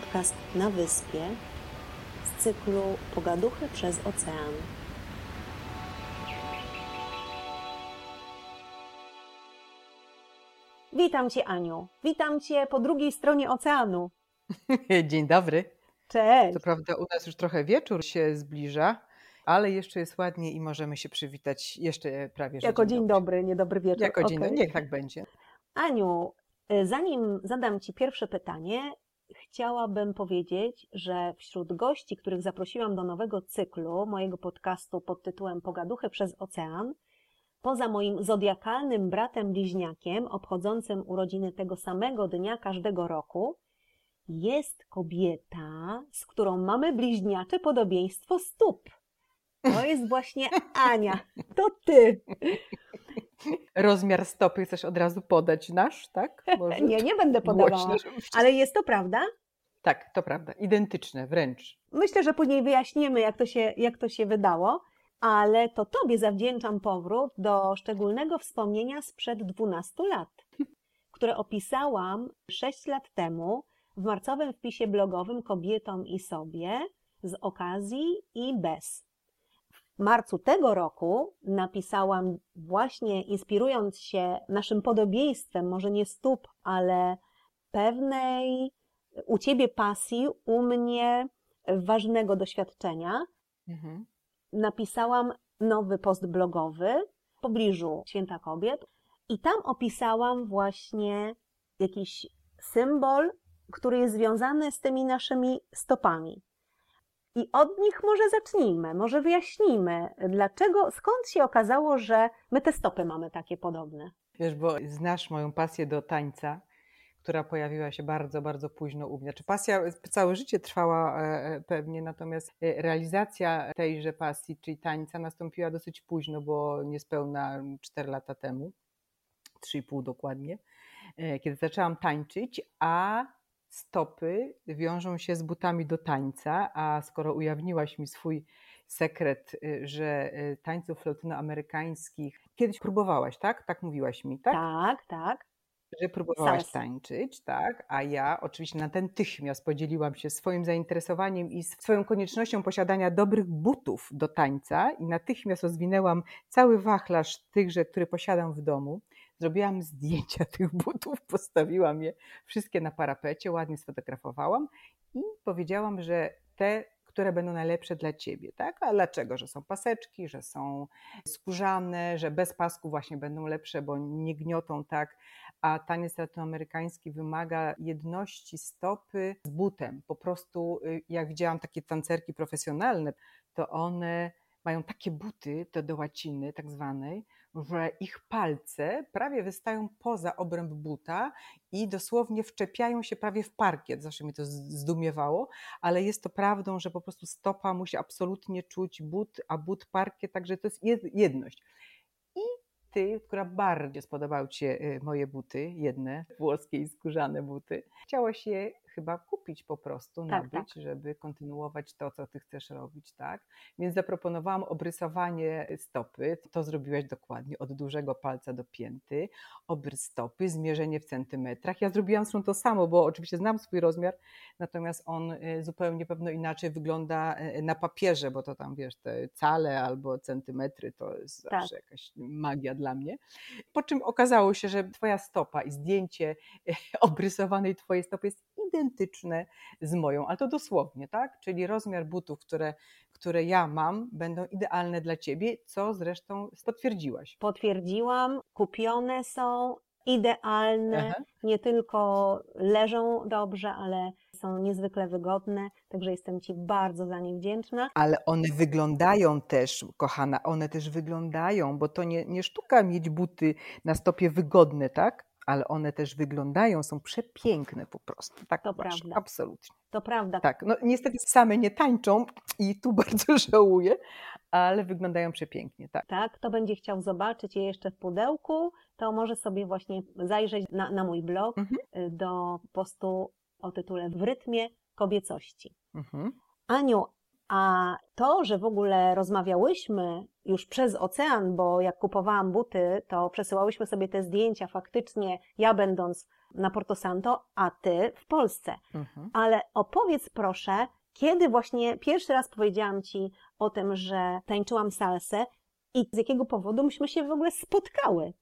podcast na wyspie z cyklu Pogaduchy przez ocean. Witam Cię, Aniu. Witam Cię po drugiej stronie oceanu. Dzień dobry. Cześć. To prawda, u nas już trochę wieczór się zbliża, ale jeszcze jest ładnie i możemy się przywitać jeszcze prawie Jako dzień, dzień dobry, nie dobry wieczór. Jako dzień Okej. dobry, niech tak będzie. Aniu, y, zanim zadam Ci pierwsze pytanie, chciałabym powiedzieć, że wśród gości, których zaprosiłam do nowego cyklu mojego podcastu pod tytułem Pogaduchy przez ocean, poza moim zodiakalnym bratem bliźniakiem, obchodzącym urodziny tego samego dnia każdego roku, jest kobieta, z którą mamy bliźniacze podobieństwo stóp. To jest właśnie Ania. To ty. Rozmiar stopy chcesz od razu podać nasz, tak? Może Nie, nie będę podawała. głośno, Ale jest to prawda? Tak, to prawda, identyczne wręcz. Myślę, że później wyjaśnimy, jak to się, jak to się wydało, ale to Tobie zawdzięczam powrót do szczególnego wspomnienia sprzed 12 lat, które opisałam 6 lat temu w marcowym wpisie blogowym Kobietom i sobie z okazji i bez. W marcu tego roku napisałam właśnie inspirując się naszym podobieństwem, może nie stóp, ale pewnej u Ciebie pasji, u mnie ważnego doświadczenia, Mhm. napisałam nowy post blogowy w pobliżu Święta Kobiet i tam opisałam właśnie jakiś symbol, który jest związany z tymi naszymi stopami. I od nich może zacznijmy, może wyjaśnijmy, dlaczego, skąd się okazało, że my te stopy mamy takie podobne. Wiesz, bo znasz moją pasję do tańca, która pojawiła się bardzo, bardzo późno u mnie. Znaczy pasja całe życie trwała e, e, pewnie, natomiast e, realizacja tejże pasji, czyli tańca, nastąpiła dosyć późno, bo niespełna 4 lata temu, 3,5 dokładnie, kiedy zaczęłam tańczyć, a stopy wiążą się z butami do tańca, a skoro ujawniłaś mi swój sekret, y, że y, tańców latynoamerykańskich kiedyś próbowałaś, tak? Tak mówiłaś mi, tak? Tak, tak. Że próbowałaś tańczyć, tak? A ja oczywiście natychmiast podzieliłam się swoim zainteresowaniem i swoją koniecznością posiadania dobrych butów do tańca i natychmiast rozwinęłam cały wachlarz tychże, który posiadam w domu. Zrobiłam zdjęcia tych butów, postawiłam je wszystkie na parapecie, ładnie sfotografowałam i powiedziałam, że te, które będą najlepsze dla ciebie, tak? A dlaczego? Że są paseczki, że są skórzane, że bez pasku właśnie będą lepsze, bo nie gniotą tak, a taniec latynoamerykański wymaga jedności stopy z butem. Po prostu, y, jak widziałam takie tancerki profesjonalne, to one mają takie buty, to do łaciny tak zwanej, że ich palce prawie wystają poza obręb buta i dosłownie wczepiają się prawie w parkiet. Zawsze mnie to zdumiewało, ale jest to prawdą, że po prostu stopa musi absolutnie czuć but, a but parkiet, także to jest jed- jedność. I ty, która bardziej spodobały ci się y, moje buty, jedne włoskie i skórzane buty, chciałaś je chyba kupić po prostu, Tak, nabyć, żeby kontynuować to, co ty chcesz robić, tak? Więc zaproponowałam obrysowanie stopy. To zrobiłaś dokładnie od dużego palca do pięty. Obrys stopy, zmierzenie w centymetrach. Ja zrobiłam zresztą to samo, bo oczywiście znam swój rozmiar, natomiast on y, zupełnie pewno inaczej wygląda y, na papierze, bo to tam wiesz, te cale albo centymetry to jest Tak. zawsze jakaś magia dla mnie. Po czym okazało się, że twoja stopa i zdjęcie y, obrysowanej twojej stopy jest identyczne z moją, ale to dosłownie, tak? Czyli rozmiar butów, które, które ja mam, będą idealne dla ciebie, co zresztą potwierdziłaś. Potwierdziłam, kupione są, idealne, Aha. nie tylko leżą dobrze, ale są niezwykle wygodne, także jestem Ci bardzo za nie wdzięczna. Ale one wyglądają też, kochana, one też wyglądają, bo to nie, nie sztuka mieć buty na stopie wygodne, tak? Ale one też wyglądają, są przepiękne po prostu. Tak, To masz, prawda. absolutnie. To prawda, Tak, no niestety same nie tańczą i tu bardzo żałuję, ale wyglądają przepięknie, tak. tak? Kto będzie chciał zobaczyć je jeszcze w pudełku, to może sobie właśnie zajrzeć na, na mój blog Mhm. y, do postu o tytule W rytmie kobiecości. Mhm. Aniu, a to, że w ogóle rozmawiałyśmy już przez ocean, bo jak kupowałam buty, to przesyłałyśmy sobie te zdjęcia faktycznie, ja będąc na Porto Santo, a ty w Polsce. Mhm. Ale opowiedz proszę, kiedy właśnie pierwszy raz powiedziałam ci o tym, że tańczyłam salsę i z jakiego powodu myśmy się w ogóle spotkały?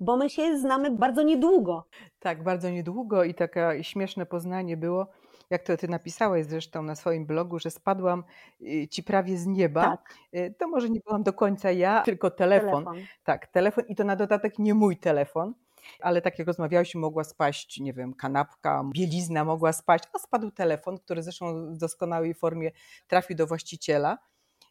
Bo my się znamy bardzo niedługo. Tak, bardzo niedługo i takie śmieszne poznanie było, jak to ty napisałeś zresztą na swoim blogu, że spadłam y, ci prawie z nieba. Tak, Y, To może nie byłam do końca ja, tylko telefon. telefon. Tak, telefon i to na dodatek nie mój telefon, ale tak jak rozmawiałyśmy, mogła spaść, nie wiem, kanapka, bielizna mogła spaść, a spadł telefon, który zresztą w doskonałej formie trafił do właściciela.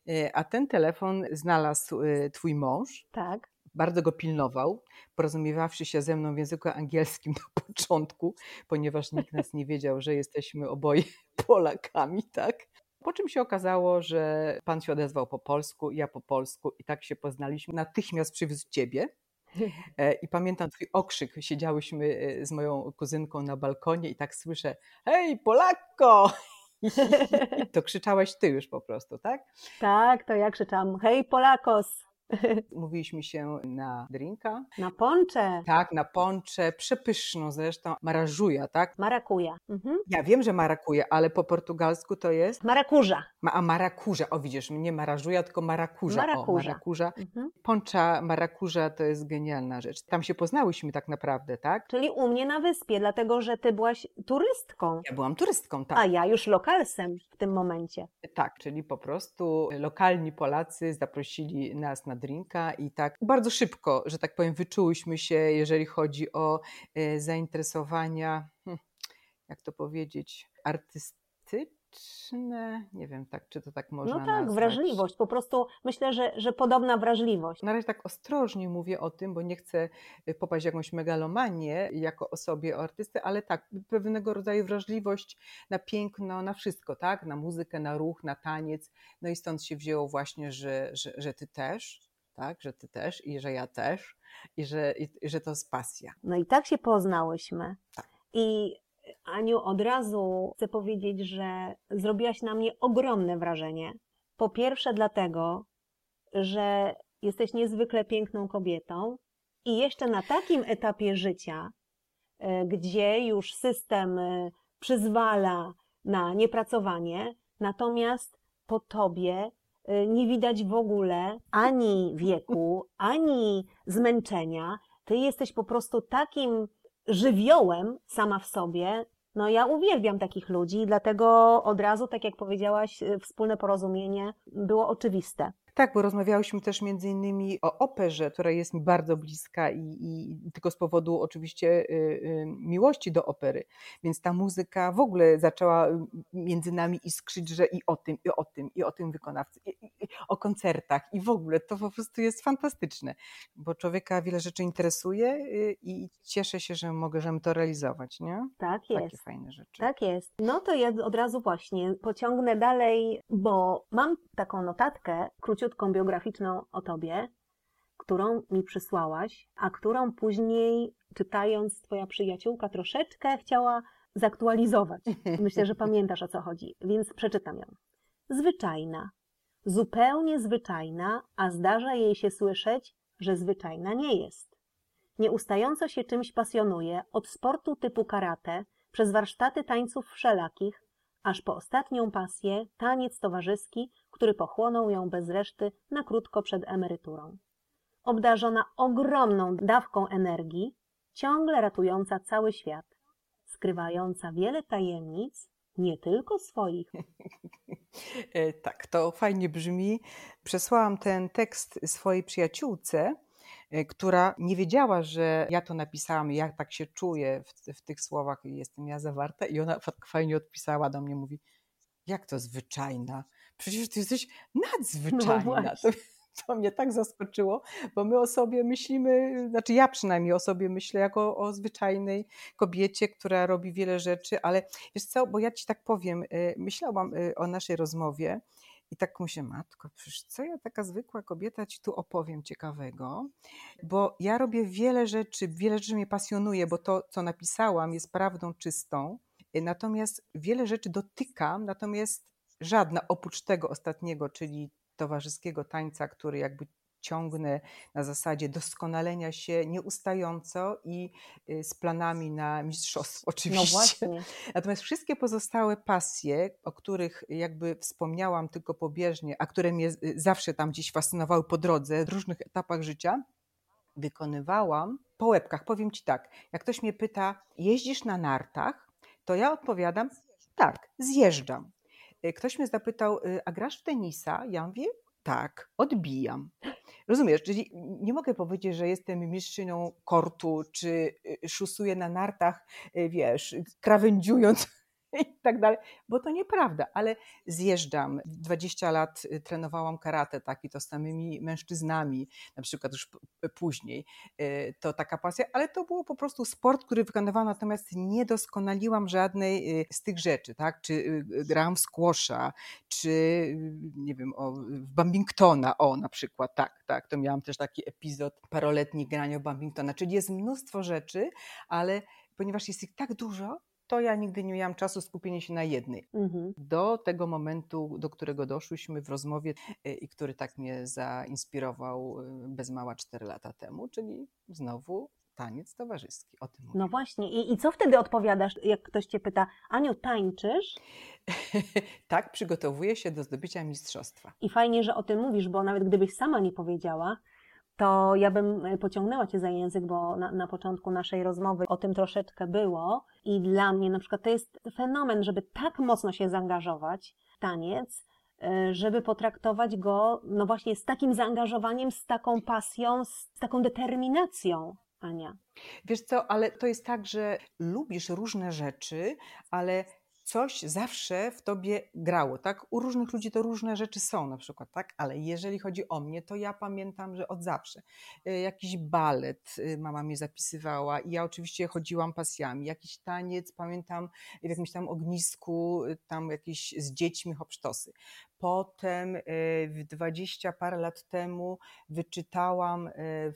Y, A ten telefon znalazł twój mąż, Tak. Bardzo go pilnował, porozumiewawszy się ze mną w języku angielskim na początku, ponieważ nikt nas nie wiedział, że jesteśmy oboje Polakami, tak? Po czym się okazało, że pan się odezwał po polsku, ja po polsku i tak się poznaliśmy. Natychmiast przywiózł ciebie. E, I pamiętam twój okrzyk. Siedziałyśmy e, z moją kuzynką na balkonie i tak słyszę: Hej, Polakko! To krzyczałaś ty już po prostu, tak? Tak, to ja krzyczałam, hej Polakos, Mówiliśmy się na drinka, na poncze, Tak, na poncze, przepyszną zresztą, marażuja, tak? marakuja. Mhm. Ja wiem, że marakuja, ale po portugalsku to jest Marakuża. ma, a marakuża. O widzisz, nie marażuja, tylko marakuża. Marakuża. O, marakuża. Mhm. Poncza marakuża to jest genialna rzecz. Tam się poznałyśmy tak naprawdę, tak? Czyli u mnie na wyspie, dlatego że ty byłaś turystką, Ja byłam turystką, tak. a ja już lokalsem w tym momencie. Tak, czyli po prostu lokalni Polacy zaprosili nas na drinka i tak bardzo szybko, że tak powiem, wyczułyśmy się, jeżeli chodzi o e, zainteresowania, hm, jak to powiedzieć, artystyczne, nie wiem, tak, czy to tak można No tak, nazwać. wrażliwość. Po prostu myślę, że, że podobna wrażliwość. Na razie tak ostrożnie mówię o tym, bo nie chcę y, popaść w jakąś megalomanię jako osobie, o artysty, ale tak, pewnego rodzaju wrażliwość na piękno, na wszystko, tak? Na muzykę, na ruch, na taniec. No i stąd się wzięło właśnie, że, że, że ty też, tak? Że ty też i że ja też i że, i że to jest pasja. No i tak się poznałyśmy. Tak. I Aniu, od razu chcę powiedzieć, że zrobiłaś na mnie ogromne wrażenie. Po pierwsze dlatego, że jesteś niezwykle piękną kobietą i jeszcze na takim etapie życia, e, gdzie już system e, przyzwala na niepracowanie, natomiast po tobie e, nie widać w ogóle ani wieku, ani zmęczenia. Ty jesteś po prostu takim żywiołem sama w sobie. No ja uwielbiam takich ludzi, dlatego od razu, tak jak powiedziałaś, e, wspólne porozumienie było oczywiste. Tak, bo rozmawiałyśmy też między innymi o operze, która jest mi bardzo bliska i, i tylko z powodu oczywiście y, y, miłości do opery. Więc ta muzyka w ogóle zaczęła y, między nami iskrzyć, że i o tym, i o tym, i o tym wykonawcy, i, i, o koncertach i w ogóle to po prostu jest fantastyczne, bo człowieka wiele rzeczy interesuje y, i cieszę się, że możemy to realizować, nie? Tak Takie jest. fajne rzeczy. Tak jest. No to ja od razu właśnie pociągnę dalej, bo mam taką notatkę króciutką biograficzną o tobie, którą mi przysłałaś, a którą później czytając twoja przyjaciółka troszeczkę chciała zaktualizować. Myślę, że pamiętasz o co chodzi, więc przeczytam ją. Zwyczajna. Zupełnie zwyczajna, a zdarza jej się słyszeć, że zwyczajna nie jest. Nieustająco się czymś pasjonuje, od sportu typu karate, przez warsztaty tańców wszelakich, aż po ostatnią pasję, taniec towarzyski, który pochłonął ją bez reszty na krótko przed emeryturą. Obdarzona ogromną dawką energii, ciągle ratująca cały świat, skrywająca wiele tajemnic, nie tylko swoich. E, Tak, to fajnie brzmi. Przesłałam ten tekst swojej przyjaciółce, która nie wiedziała, że ja to napisałam i jak tak się czuję w, w tych słowach i jestem ja zawarta i ona fajnie odpisała do mnie, mówi, jak to zwyczajna? Przecież ty jesteś nadzwyczajna. No to, to mnie tak zaskoczyło, bo my o sobie myślimy, znaczy ja przynajmniej o sobie myślę jako o zwyczajnej kobiecie, która robi wiele rzeczy, ale wiesz co, bo ja ci tak powiem, y, myślałam y, o naszej rozmowie i tak myślę, matko, przecież co ja taka zwykła kobieta ci tu opowiem ciekawego, bo ja robię wiele rzeczy, wiele rzeczy mnie pasjonuje, bo to, co napisałam jest prawdą czystą, y, natomiast wiele rzeczy dotykam, natomiast żadna oprócz tego ostatniego, czyli towarzyskiego tańca, który jakby ciągnę na zasadzie doskonalenia się nieustająco i y, z planami na mistrzostwo No oczywiście. właśnie. Natomiast wszystkie pozostałe pasje, o których jakby wspomniałam tylko pobieżnie, a które mnie y, zawsze tam gdzieś fascynowały po drodze, w różnych etapach życia, wykonywałam po łebkach. Powiem Ci tak, jak ktoś mnie pyta, jeździsz na nartach, to ja odpowiadam, tak, zjeżdżam. Y, Ktoś mnie zapytał, a grasz w tenisa? Ja mówię, tak, odbijam. Rozumiesz, czyli nie mogę powiedzieć, że jestem mistrzynią kortu, czy y, szusuję na nartach, y, wiesz, krawędziując i tak dalej, bo to nieprawda, ale zjeżdżam. 20 lat y, trenowałam karate, tak, i to z samymi mężczyznami, na przykład już później. Y, To taka pasja, ale to był po prostu sport, który wykonywałam, natomiast nie doskonaliłam żadnej y, z tych rzeczy, tak, czy grałam w squasha, czy nie wiem, o, w Bambingtona, o na przykład, tak, tak, to miałam też taki epizod paroletni grania Bambingtona, czyli jest mnóstwo rzeczy, ale ponieważ jest ich tak dużo, to ja nigdy nie miałam czasu skupienia się na jednej. Mhm. Do tego momentu, do którego doszłyśmy w rozmowie y, i który tak mnie zainspirował y, bez mała 4 lata temu, czyli znowu taniec towarzyski. O tym mówię. No właśnie. I, I co wtedy odpowiadasz, jak ktoś cię pyta, Aniu, tańczysz? tak przygotowuję się do zdobycia mistrzostwa. I fajnie, że o tym mówisz, bo nawet gdybyś sama nie powiedziała, to ja bym e, pociągnęła cię za język, bo na, na początku naszej rozmowy o tym troszeczkę było. I dla mnie na przykład to jest fenomen, żeby tak mocno się zaangażować w taniec, e, żeby potraktować go, no właśnie, z takim zaangażowaniem, z taką pasją, z taką determinacją, Ania. Wiesz co, ale to jest tak, że lubisz różne rzeczy, ale coś zawsze w tobie grało, tak? U różnych ludzi to różne rzeczy są na przykład, tak? Ale jeżeli chodzi o mnie, to ja pamiętam, że od zawsze. Y, Jakiś balet y, mama mnie zapisywała i ja oczywiście chodziłam pasjami. Jakiś taniec, pamiętam w jakimś tam ognisku, y, tam jakieś z dziećmi hopsztosy. Potem y, w dwadzieścia parę lat temu wyczytałam y,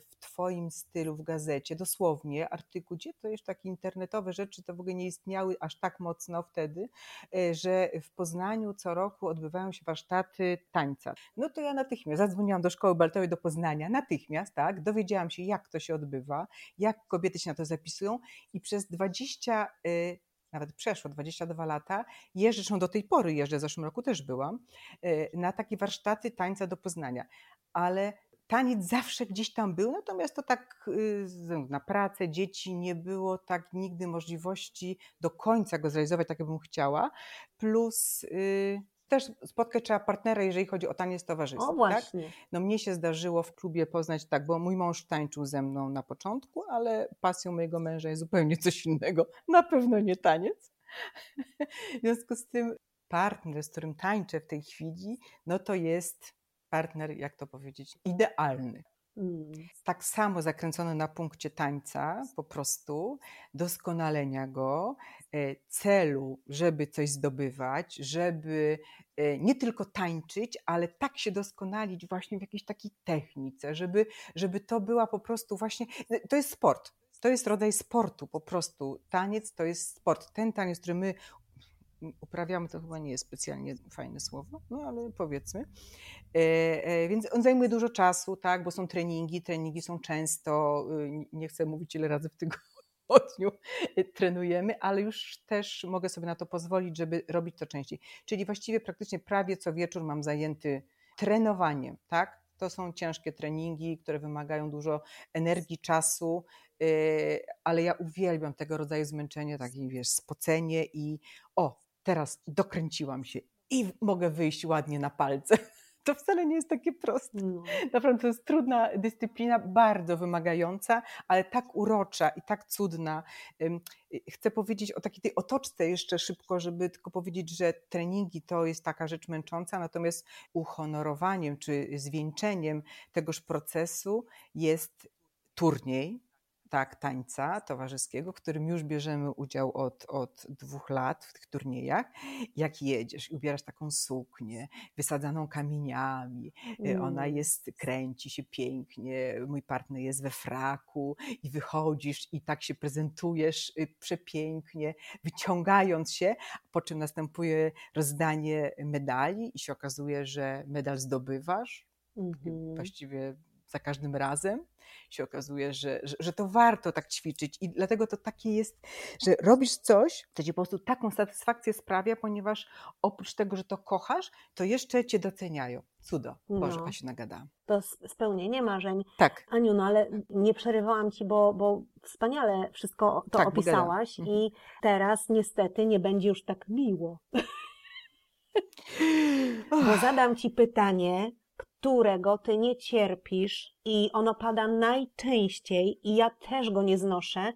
w Twoim stylu w gazecie, dosłownie artykuł, gdzie to już takie internetowe rzeczy to w ogóle nie istniały aż tak mocno wtedy, y, że w Poznaniu co roku odbywają się warsztaty tańca. No to ja natychmiast zadzwoniłam do szkoły baletowej do Poznania, natychmiast, tak, dowiedziałam się jak to się odbywa, jak kobiety się na to zapisują i przez 20 y, nawet przeszło 22 lata, jeżdżę, zresztą do tej pory jeżdżę, w zeszłym roku też byłam, y, na takie warsztaty tańca do Poznania. Ale taniec zawsze gdzieś tam był, natomiast to tak względu na pracę, dzieci, nie było tak nigdy możliwości do końca go zrealizować tak, jakbym chciała. Plus y, też spotkać trzeba partnera, jeżeli chodzi o taniec towarzyski. O Tak? właśnie. No mnie się zdarzyło w klubie poznać tak, bo mój mąż tańczył ze mną na początku, ale pasją mojego męża jest zupełnie coś innego. Na pewno nie taniec. W związku z tym partner, z którym tańczę w tej chwili, no to jest partner, jak to powiedzieć, idealny. Mm. Tak samo zakręcony na punkcie tańca, po prostu doskonalenia go, e, celu, żeby coś zdobywać, żeby e, nie tylko tańczyć, ale tak się doskonalić właśnie w jakiejś takiej technice, żeby, żeby to była po prostu właśnie, to jest sport. To jest rodzaj sportu po prostu. Taniec to jest sport. Ten taniec, który my uprawiamy, to chyba nie jest specjalnie fajne słowo, no ale powiedzmy. E, e, Więc on zajmuje dużo czasu, tak, bo są treningi, treningi są często, y, nie chcę mówić ile razy w tygodniu trenujemy, ale już też mogę sobie na to pozwolić, żeby robić to częściej. Czyli właściwie praktycznie prawie co wieczór mam zajęty trenowaniem, tak? To są ciężkie treningi, które wymagają dużo energii, czasu, y, ale ja uwielbiam tego rodzaju zmęczenie, takie wiesz, spocenie i o, teraz dokręciłam się i mogę wyjść ładnie na palce. To wcale nie jest takie proste. No. Naprawdę to jest trudna dyscyplina, bardzo wymagająca, ale tak urocza i tak cudna. Y, Chcę powiedzieć o takiej tej otoczce jeszcze szybko, żeby tylko powiedzieć, że treningi to jest taka rzecz męcząca, natomiast uhonorowaniem czy zwieńczeniem tegoż procesu jest turniej, tak, tańca towarzyskiego, w którym już bierzemy udział od, od dwóch lat w tych turniejach. Jak jedziesz i ubierasz taką suknię wysadzaną kamieniami, ona Mm. jest, kręci się pięknie, mój partner jest we fraku i wychodzisz i tak się prezentujesz y, przepięknie, wyciągając się, po czym następuje rozdanie medali i się okazuje, że medal zdobywasz. Mhm. Właściwie za każdym razem się okazuje, że, że, że, to warto tak ćwiczyć i dlatego to takie jest, że robisz coś, co ci po prostu taką satysfakcję sprawia, ponieważ oprócz tego, że to kochasz, to jeszcze cię doceniają. Cudo. Boże, no. się nagadałam. To spełnienie marzeń. Tak. Aniu, no ale nie przerywałam ci, bo, bo wspaniale wszystko to tak, opisałaś mhm. i teraz niestety nie będzie już tak miło. bo zadam ci pytanie, którego ty nie cierpisz i ono pada najczęściej i ja też go nie znoszę,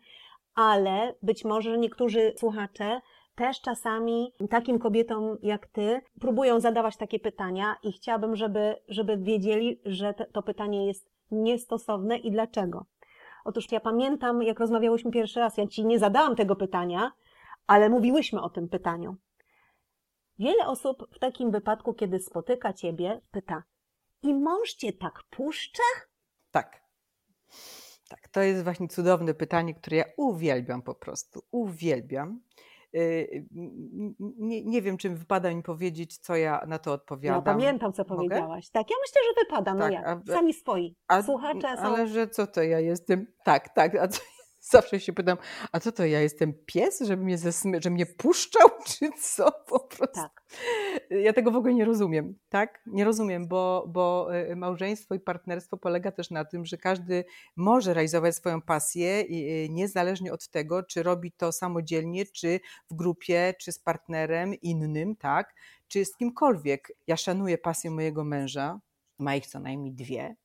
ale być może niektórzy słuchacze też czasami takim kobietom jak ty próbują zadawać takie pytania i chciałabym, żeby, żeby wiedzieli, że to pytanie jest niestosowne i dlaczego. Otóż ja pamiętam, jak rozmawiałyśmy pierwszy raz, ja ci nie zadałam tego pytania, ale mówiłyśmy o tym pytaniu. Wiele osób w takim wypadku, kiedy spotyka ciebie, pyta: I mąż cię tak puszcza? Tak. Tak, to jest właśnie cudowne pytanie, które ja uwielbiam po prostu. Uwielbiam. Y, nie, nie wiem, czy wypada mi powiedzieć, co ja na to odpowiadam. No pamiętam, co powiedziałaś. Tak, ja myślę, że wypada, no tak, jak? Sami swoi. A, Słuchacze są... Ale że co to ja jestem? Tak, tak, a co zawsze się pytam, a co to ja jestem pies, żeby mnie, zesmy, że mnie puszczał, czy co po prostu? Tak. Ja tego w ogóle nie rozumiem, tak? Nie rozumiem, bo, bo y, małżeństwo i partnerstwo polega też na tym, że każdy może realizować swoją pasję y, niezależnie od tego, czy robi to samodzielnie, czy w grupie, czy z partnerem innym, tak? Czy z kimkolwiek. Ja szanuję pasję mojego męża, ma ich co najmniej dwie,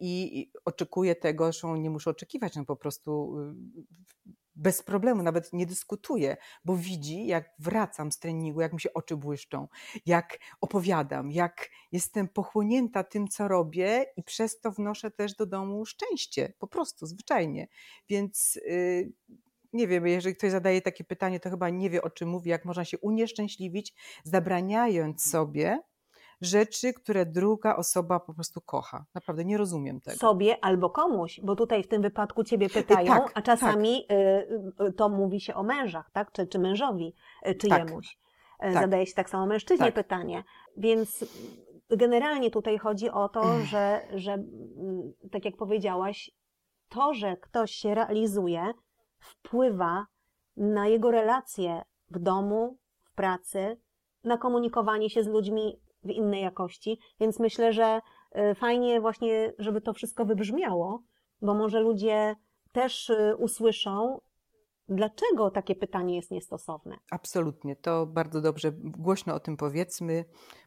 i oczekuję tego, że nie muszę oczekiwać, no po prostu y, bez problemu, nawet nie dyskutuję, bo widzi, jak wracam z treningu, jak mi się oczy błyszczą, jak opowiadam, jak jestem pochłonięta tym, co robię i przez to wnoszę też do domu szczęście, po prostu, zwyczajnie. Więc yy, nie wiem, jeżeli ktoś zadaje takie pytanie, to chyba nie wie, o czym mówi, jak można się unieszczęśliwić, zabraniając sobie rzeczy, które druga osoba po prostu kocha. Naprawdę nie rozumiem tego. Sobie albo komuś, bo tutaj w tym wypadku ciebie pytają, tak, a czasami tak. to mówi się o mężach, tak? Czy, czy mężowi y, czyjemuś. Tak. tak. Zadaje się tak samo mężczyźnie tak. pytanie. Więc generalnie tutaj chodzi o to, że, że mm, tak jak powiedziałaś, to, że ktoś się realizuje, wpływa na jego relacje w domu, w pracy, na komunikowanie się z ludźmi w innej jakości, więc myślę, że y, fajnie właśnie, żeby to wszystko wybrzmiało, bo może ludzie też y, usłyszą, dlaczego takie pytanie jest niestosowne. Absolutnie, to bardzo dobrze, głośno o tym powiedzmy.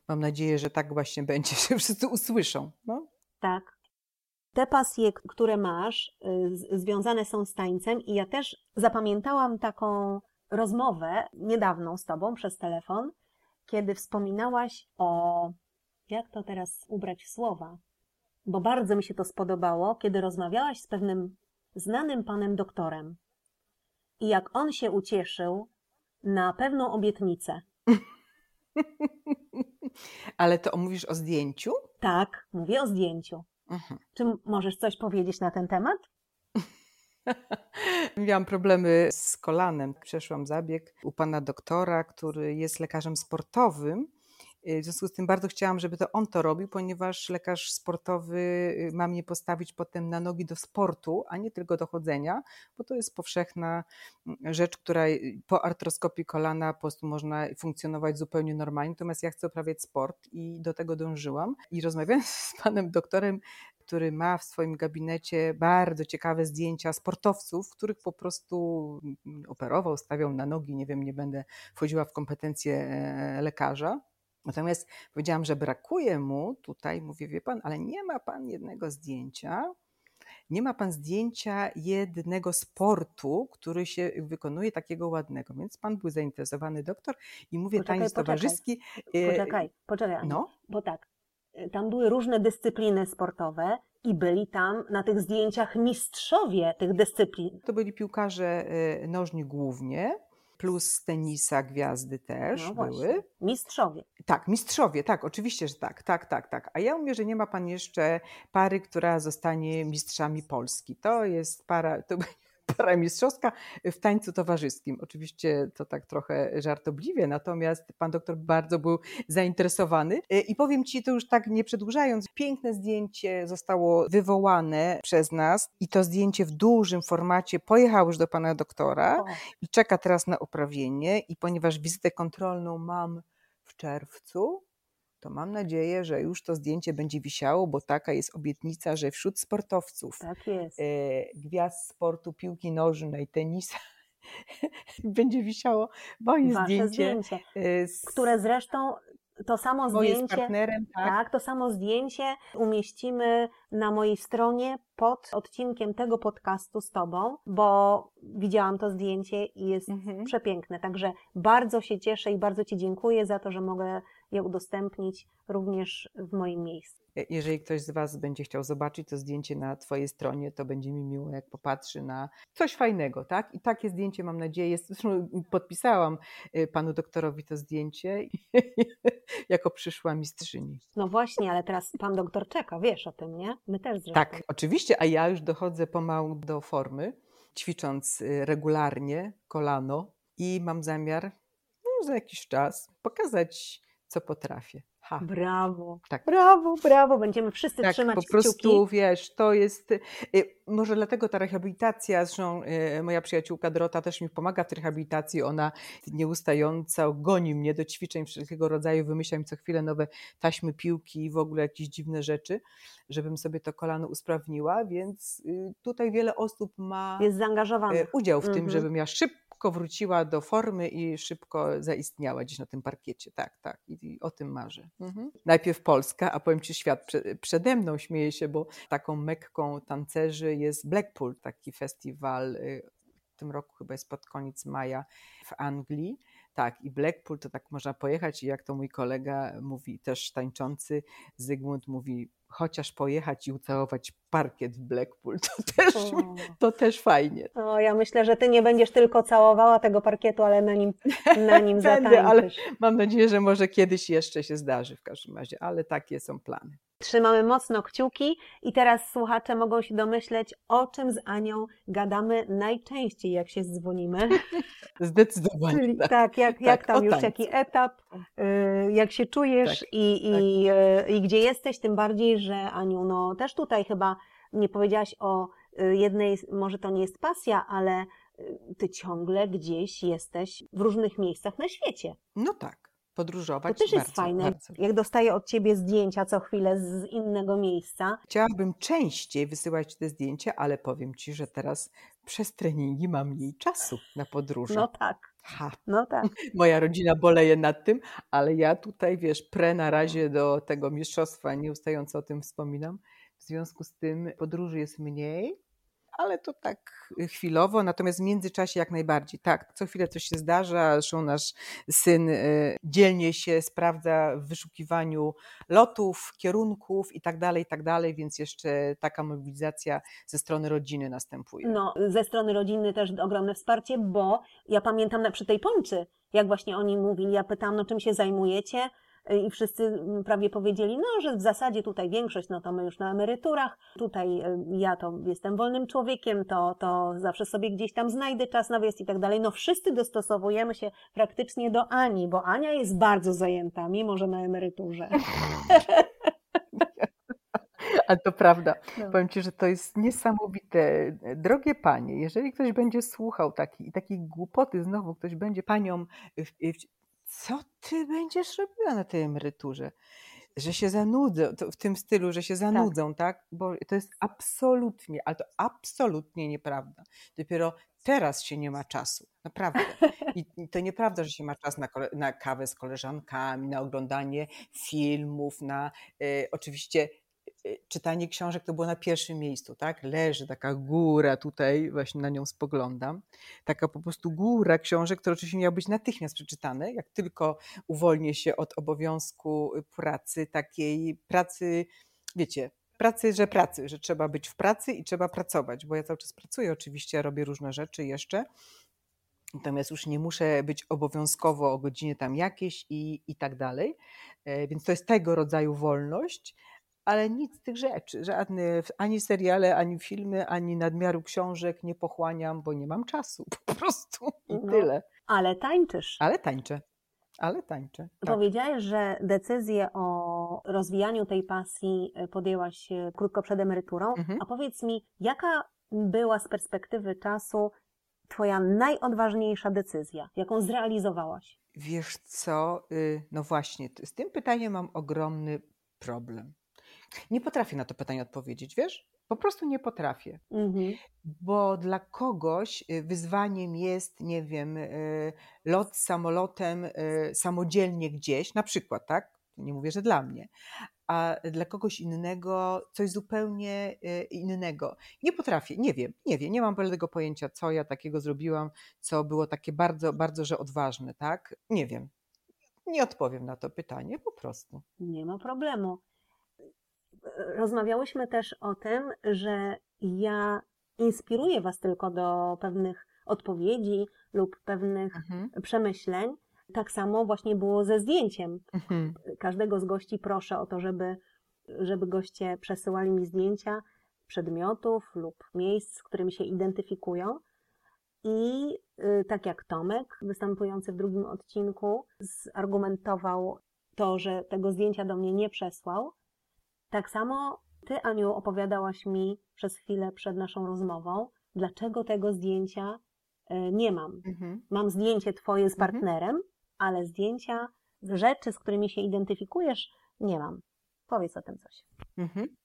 Mam nadzieję, że tak właśnie będzie, że wszyscy usłyszą. No. Tak. Te pasje, które masz, y, związane są z tańcem, i ja też zapamiętałam taką rozmowę niedawną z Tobą przez telefon, kiedy wspominałaś o, jak to teraz ubrać w słowa, bo bardzo mi się to spodobało, kiedy rozmawiałaś z pewnym znanym panem doktorem i jak on się ucieszył na pewną obietnicę. Ale to mówisz o zdjęciu? Tak, mówię o zdjęciu. Mhm. Czy możesz coś powiedzieć na ten temat? Miałam problemy z kolanem. Przeszłam zabieg u pana doktora, który jest lekarzem sportowym. W związku z tym bardzo chciałam, żeby to on to robił, ponieważ lekarz sportowy y, ma mnie postawić potem na nogi do sportu, a nie tylko do chodzenia, bo to jest powszechna mm, rzecz, która y, po artroskopii kolana po prostu można funkcjonować zupełnie normalnie. Natomiast ja chcę uprawiać sport i do tego dążyłam. I rozmawiając z panem doktorem, który ma w swoim gabinecie bardzo ciekawe zdjęcia sportowców, których po prostu mm, operował, stawiał na nogi. Nie wiem, nie będę wchodziła w kompetencje e, lekarza. Natomiast powiedziałam, że brakuje mu tutaj, mówię, wie pan, ale nie ma pan jednego zdjęcia, nie ma pan zdjęcia jednego sportu, który się wykonuje takiego ładnego. Więc pan był zainteresowany doktor i mówię, poczekaj, taniec towarzyski. E, poczekaj, poczekaj, no? bo tak, tam były różne dyscypliny sportowe i byli tam na tych zdjęciach mistrzowie tych dyscyplin. To byli piłkarze y, nożni głównie, plus tenisa gwiazdy też no były. Mistrzowie. Tak, mistrzowie, tak, oczywiście, że tak, tak, tak, tak. A ja mówię, że nie ma pan jeszcze pary, która zostanie mistrzami Polski. To jest para, to para mistrzowska w tańcu towarzyskim. Oczywiście to tak trochę żartobliwie, natomiast pan doktor bardzo był zainteresowany. E, I powiem ci to już tak nie przedłużając, piękne zdjęcie zostało wywołane przez nas i to zdjęcie w dużym formacie pojechało już do pana doktora i czeka teraz na oprawienie i ponieważ wizytę kontrolną mam w czerwcu, to mam nadzieję, że już to zdjęcie będzie wisiało, bo taka jest obietnica, że wśród sportowców, tak jest. e, gwiazd sportu piłki nożnej, tenisa, będzie wisiało moje Wasze zdjęcie, zdjęcie, e, z które zresztą to samo moje zdjęcie, partnerem, tak? tak, to samo zdjęcie umieścimy na mojej stronie pod odcinkiem tego podcastu z Tobą, bo widziałam to zdjęcie i jest Mhm. przepiękne. Także bardzo się cieszę i bardzo Ci dziękuję za to, że mogę je udostępnić również w moim miejscu. E, Jeżeli ktoś z Was będzie chciał zobaczyć to zdjęcie na Twojej stronie, to będzie mi miło, jak popatrzy na coś fajnego, tak? I takie zdjęcie mam nadzieję, zresztą podpisałam e, panu doktorowi to zdjęcie jako przyszła mistrzyni. No właśnie, ale teraz Pan doktor czeka, wiesz o tym, nie? My też zresztą. Tak, oczywiście, a ja już dochodzę pomału do formy, ćwicząc y, regularnie kolano i mam zamiar no, za jakiś czas pokazać, co potrafię. Ha. Brawo, Tak. brawo, brawo. Będziemy wszyscy Tak, trzymać po kciuki. prostu wiesz, to jest. y, Może dlatego ta rehabilitacja, zresztą y, moja przyjaciółka Dorota też mi pomaga w tej rehabilitacji. Ona nieustająco goni mnie do ćwiczeń wszelkiego rodzaju, wymyśla mi co chwilę nowe taśmy piłki i w ogóle jakieś dziwne rzeczy, żebym sobie to kolano usprawniła, więc y, tutaj wiele osób ma Jest udział w tym, Mhm. żebym ja szybko wróciła do formy i szybko zaistniała gdzieś na tym parkiecie. Tak, tak. I, i o tym marzę. Mhm. Najpierw Polska, a powiem Ci, świat prze, przede mną śmieje się, bo taką mekką tancerzy jest Blackpool, taki festiwal. y, W tym roku chyba jest pod koniec maja w Anglii. Tak, i Blackpool to tak można pojechać, i jak to mój kolega mówi, też tańczący, Zygmunt mówi, chociaż pojechać i ucałować parkiet w Blackpool, to też, O. to też fajnie. O, ja myślę, że ty nie będziesz tylko całowała tego parkietu, ale na nim, na nim Będę, ale-. Mam nadzieję, że może kiedyś jeszcze się zdarzy w każdym razie, ale takie są plany. Trzymamy mocno kciuki i teraz słuchacze mogą się domyśleć, o czym z Anią gadamy najczęściej, jak się dzwonimy. Zdecydowanie. Czyli tak. tak, jak, jak Tak, tam o już tańcu. jaki etap, y, jak się czujesz Tak, i, i, y, i gdzie jesteś, tym bardziej, że Aniu, no też tutaj chyba nie powiedziałaś o y, jednej, może to nie jest pasja, ale ty ciągle gdzieś jesteś w różnych miejscach na świecie. No tak, To podróżować też jest bardzo, fajne, bardzo. jak dostaję od ciebie zdjęcia co chwilę z innego miejsca. Chciałabym częściej wysyłać te zdjęcia, ale powiem Ci, że teraz przez treningi mam mniej czasu na podróże. No tak, Ha, no tak. moja rodzina boleje nad tym, ale ja tutaj, wiesz, pre na razie do tego mistrzostwa, nieustająco o tym wspominam. W związku z tym podróży jest mniej, ale to tak chwilowo, natomiast w międzyczasie jak najbardziej. Tak, co chwilę coś się zdarza, zresztą nasz syn y, dzielnie się sprawdza w wyszukiwaniu lotów, kierunków i tak dalej, i tak dalej, więc jeszcze taka mobilizacja ze strony rodziny następuje. No, ze strony rodziny też ogromne wsparcie, bo ja pamiętam na, przy tej pomczy, jak właśnie oni mówili, ja pytałam, no czym się zajmujecie Y, i wszyscy mm, prawie powiedzieli, no, że w zasadzie tutaj większość, no to my już na emeryturach, tutaj y, ja to jestem wolnym człowiekiem, to, to zawsze sobie gdzieś tam znajdę czas na wyjazd i tak dalej. No wszyscy dostosowujemy się praktycznie do Ani, bo Ania jest bardzo zajęta, mimo że na emeryturze. Ale to prawda. No. Powiem Ci, że to jest niesamowite. Drogie panie, jeżeli ktoś będzie słuchał taki, takiej głupoty, znowu ktoś będzie w, co ty będziesz robiła na tej emeryturze? Że się zanudzą, w tym stylu, że się zanudzą, tak? Bo to jest absolutnie, ale to absolutnie nieprawda. Dopiero teraz się nie ma czasu, naprawdę. I to nieprawda, że się ma czas na, na kawę z koleżankami, na oglądanie filmów, na e, oczywiście y, czytanie książek to było na pierwszym miejscu, tak? Leży taka góra tutaj, właśnie na nią spoglądam. Taka po prostu góra książek, które oczywiście miały być natychmiast przeczytane, jak tylko uwolnię się od obowiązku pracy, takiej pracy, wiecie, pracy, że pracy, że trzeba być w pracy i trzeba pracować, bo ja cały czas pracuję oczywiście, robię różne rzeczy jeszcze, Natomiast już nie muszę być obowiązkowo o godzinie tam jakieś i, i tak dalej. E, Więc to jest tego rodzaju wolność, ale nic z tych rzeczy, żadne ani seriale, ani filmy, ani nadmiaru książek nie pochłaniam, bo nie mam czasu po prostu i No. tyle. Ale tańczysz. Ale tańczę, ale tańczę. Tak. Powiedziałeś, że decyzję o rozwijaniu tej pasji y, podjęłaś krótko przed emeryturą. Mhm. A powiedz mi, jaka była z perspektywy czasu Twoja najodważniejsza decyzja, jaką zrealizowałaś? Wiesz co, y, no właśnie, z tym pytaniem mam ogromny problem. Nie potrafię na to pytanie odpowiedzieć, wiesz? Po prostu nie potrafię. Mhm. Bo dla kogoś y, wyzwaniem jest, nie wiem, y, lot samolotem y, samodzielnie gdzieś, na przykład, tak? Nie mówię, że dla mnie. A dla kogoś innego coś zupełnie innego. Nie potrafię, nie wiem, nie wiem, nie mam bladego pojęcia, co ja takiego zrobiłam, co było takie bardzo, bardzo, że odważne, tak? Nie wiem. Nie odpowiem na to pytanie, po prostu. Nie ma problemu. Rozmawiałyśmy też o tym, że ja inspiruję Was tylko do pewnych odpowiedzi lub pewnych Mhm. przemyśleń. Tak samo właśnie było ze zdjęciem. Mhm. Każdego z gości proszę o to, żeby, żeby goście przesyłali mi zdjęcia przedmiotów lub miejsc, z którymi się identyfikują. I y, tak jak Tomek, występujący w drugim odcinku, zargumentował to, że tego zdjęcia do mnie nie przesłał, tak samo ty, Aniu, opowiadałaś mi przez chwilę przed naszą rozmową, dlaczego tego zdjęcia y, nie mam. Mhm. Mam zdjęcie twoje z Mhm. partnerem, ale zdjęcia rzeczy, z którymi się identyfikujesz, nie mam. Powiedz o tym coś. Mhm.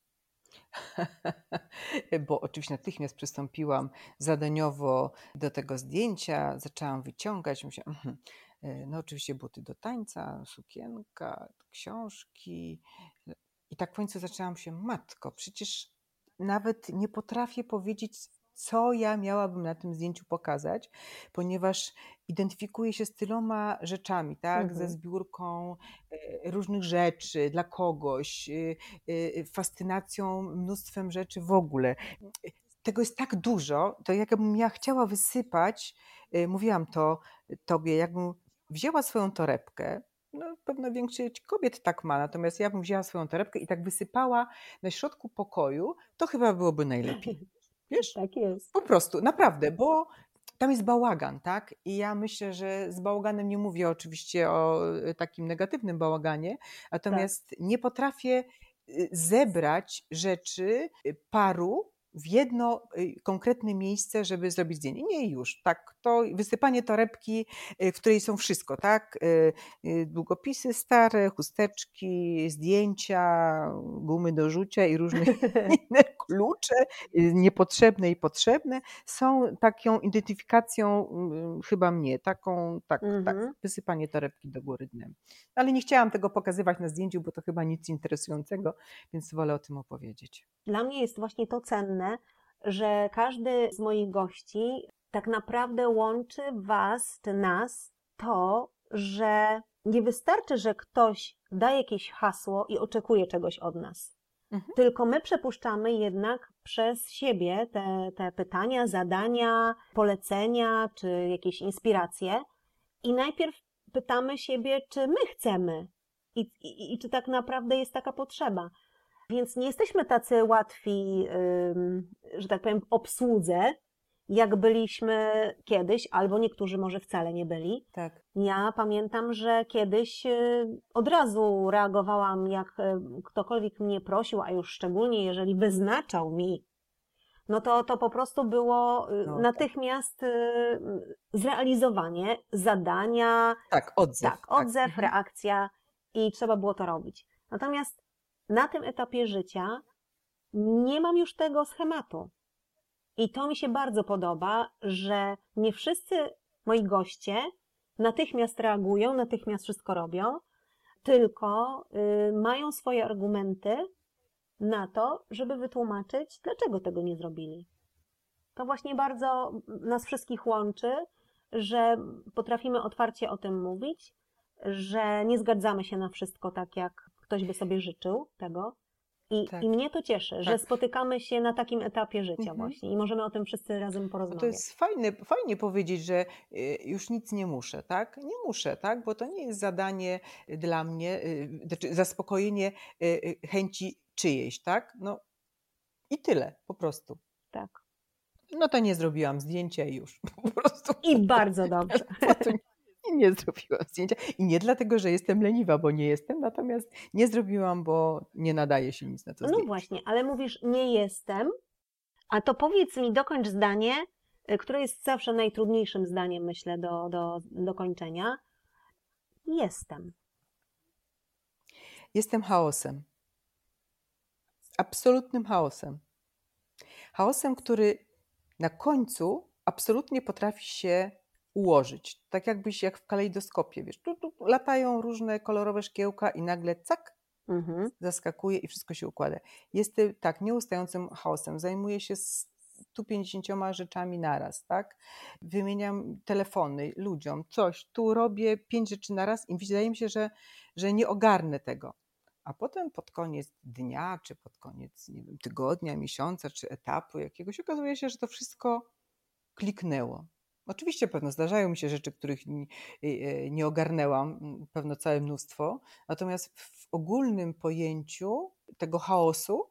Bo oczywiście natychmiast przystąpiłam zadaniowo do tego zdjęcia, zaczęłam wyciągać. Myślałam, mhm. e, no oczywiście buty do tańca, sukienka, książki. I tak w końcu zaczęłam się, matko, przecież nawet nie potrafię powiedzieć, co ja miałabym na tym zdjęciu pokazać, ponieważ identyfikuję się z tyloma rzeczami, tak? Mhm. Ze zbiórką e, różnych rzeczy dla kogoś, e, e, fascynacją mnóstwem rzeczy w ogóle. Tego jest tak dużo, to jakbym ja chciała wysypać, mówiłam to tobie, jakbym wzięła swoją torebkę, no pewno większość kobiet tak ma, natomiast ja bym wzięła swoją torebkę i tak wysypała na środku pokoju, to chyba byłoby najlepiej. Wiesz? Tak jest. Po prostu, naprawdę, bo tam jest bałagan, tak? I ja myślę, że z bałaganem nie mówię oczywiście o y, takim negatywnym bałaganie, natomiast nie potrafię y, zebrać rzeczy y, paru w jedno y, konkretne miejsce, żeby zrobić zdjęcie. Nie już, tak, to wysypanie torebki, y, w której są wszystko, tak, Y, długopisy stare, chusteczki, zdjęcia, gumy do rzucia i różne inne klucze, niepotrzebne i potrzebne, są taką identyfikacją mm, chyba mnie, taką, tak, tak, Mhm. wysypanie torebki do góry dnem. Ale nie chciałam tego pokazywać na zdjęciu, bo to chyba nic interesującego, więc wolę o tym opowiedzieć. Dla mnie jest właśnie to cenne, że każdy z moich gości tak naprawdę łączy Was czy nas to, że nie wystarczy, że ktoś da jakieś hasło i oczekuje czegoś od nas. Mhm. Tylko my przepuszczamy jednak przez siebie te, te pytania, zadania, polecenia czy jakieś inspiracje i najpierw pytamy siebie, czy my chcemy i, i, i czy tak naprawdę jest taka potrzeba. Więc nie jesteśmy tacy łatwi, że tak powiem, w obsłudze, jak byliśmy kiedyś, albo niektórzy może wcale nie byli. Tak. Ja pamiętam, że kiedyś y, od razu reagowałam, jak y, ktokolwiek mnie prosił, a już szczególnie jeżeli wyznaczał mi, no to, to po prostu było y, No tak. natychmiast y, zrealizowanie zadania, Tak, odzew. tak, odzew, Mhm. reakcja i trzeba było to robić. Natomiast na tym etapie życia nie mam już tego schematu. I to mi się bardzo podoba, że nie wszyscy moi goście natychmiast reagują, natychmiast wszystko robią, tylko y, mają swoje argumenty na to, żeby wytłumaczyć, dlaczego tego nie zrobili. To właśnie bardzo nas wszystkich łączy, że potrafimy otwarcie o tym mówić, że nie zgadzamy się na wszystko tak, jak ktoś by sobie życzył tego. I, Tak. i mnie to cieszy, że Tak. spotykamy się na takim etapie życia Mhm. właśnie i możemy o tym wszyscy razem porozmawiać. to jest fajne, fajnie powiedzieć, że y, już nic nie muszę, tak? Nie muszę, tak? Bo to nie jest zadanie dla mnie, y, znaczy zaspokojenie y, y, chęci czyjejś, tak? No i tyle, po prostu. Tak. No to nie zrobiłam zdjęcia i już. Po prostu. I bardzo dobrze. Nie zrobiłam zdjęcia. I nie dlatego, że jestem leniwa, bo nie jestem, natomiast nie zrobiłam, bo nie nadaje się nic na to No zdjęcie. właśnie, ale mówisz nie jestem, a to powiedz mi, dokończ zdanie, y, które jest zawsze najtrudniejszym zdaniem, myślę, do, do dokończenia. Jestem. Jestem chaosem. Absolutnym chaosem. Chaosem, który na końcu absolutnie potrafi się ułożyć. Tak jakbyś jak w kalejdoskopie, wiesz, tu, tu latają różne kolorowe szkiełka i nagle cak, Mhm. zaskakuje i wszystko się układa. Jestem tak nieustającym chaosem. Zajmuję się 150 rzeczami naraz, tak? Wymieniam telefony ludziom, coś, tu robię pięć rzeczy naraz i wydaje mi się, że, że nie ogarnę tego. A potem pod koniec dnia, czy pod koniec nie wiem, tygodnia, miesiąca, czy etapu jakiegoś, okazuje się, że to wszystko kliknęło. Oczywiście pewno zdarzają mi się rzeczy, których nie, nie ogarnęłam, pewno całe mnóstwo, natomiast w ogólnym pojęciu tego chaosu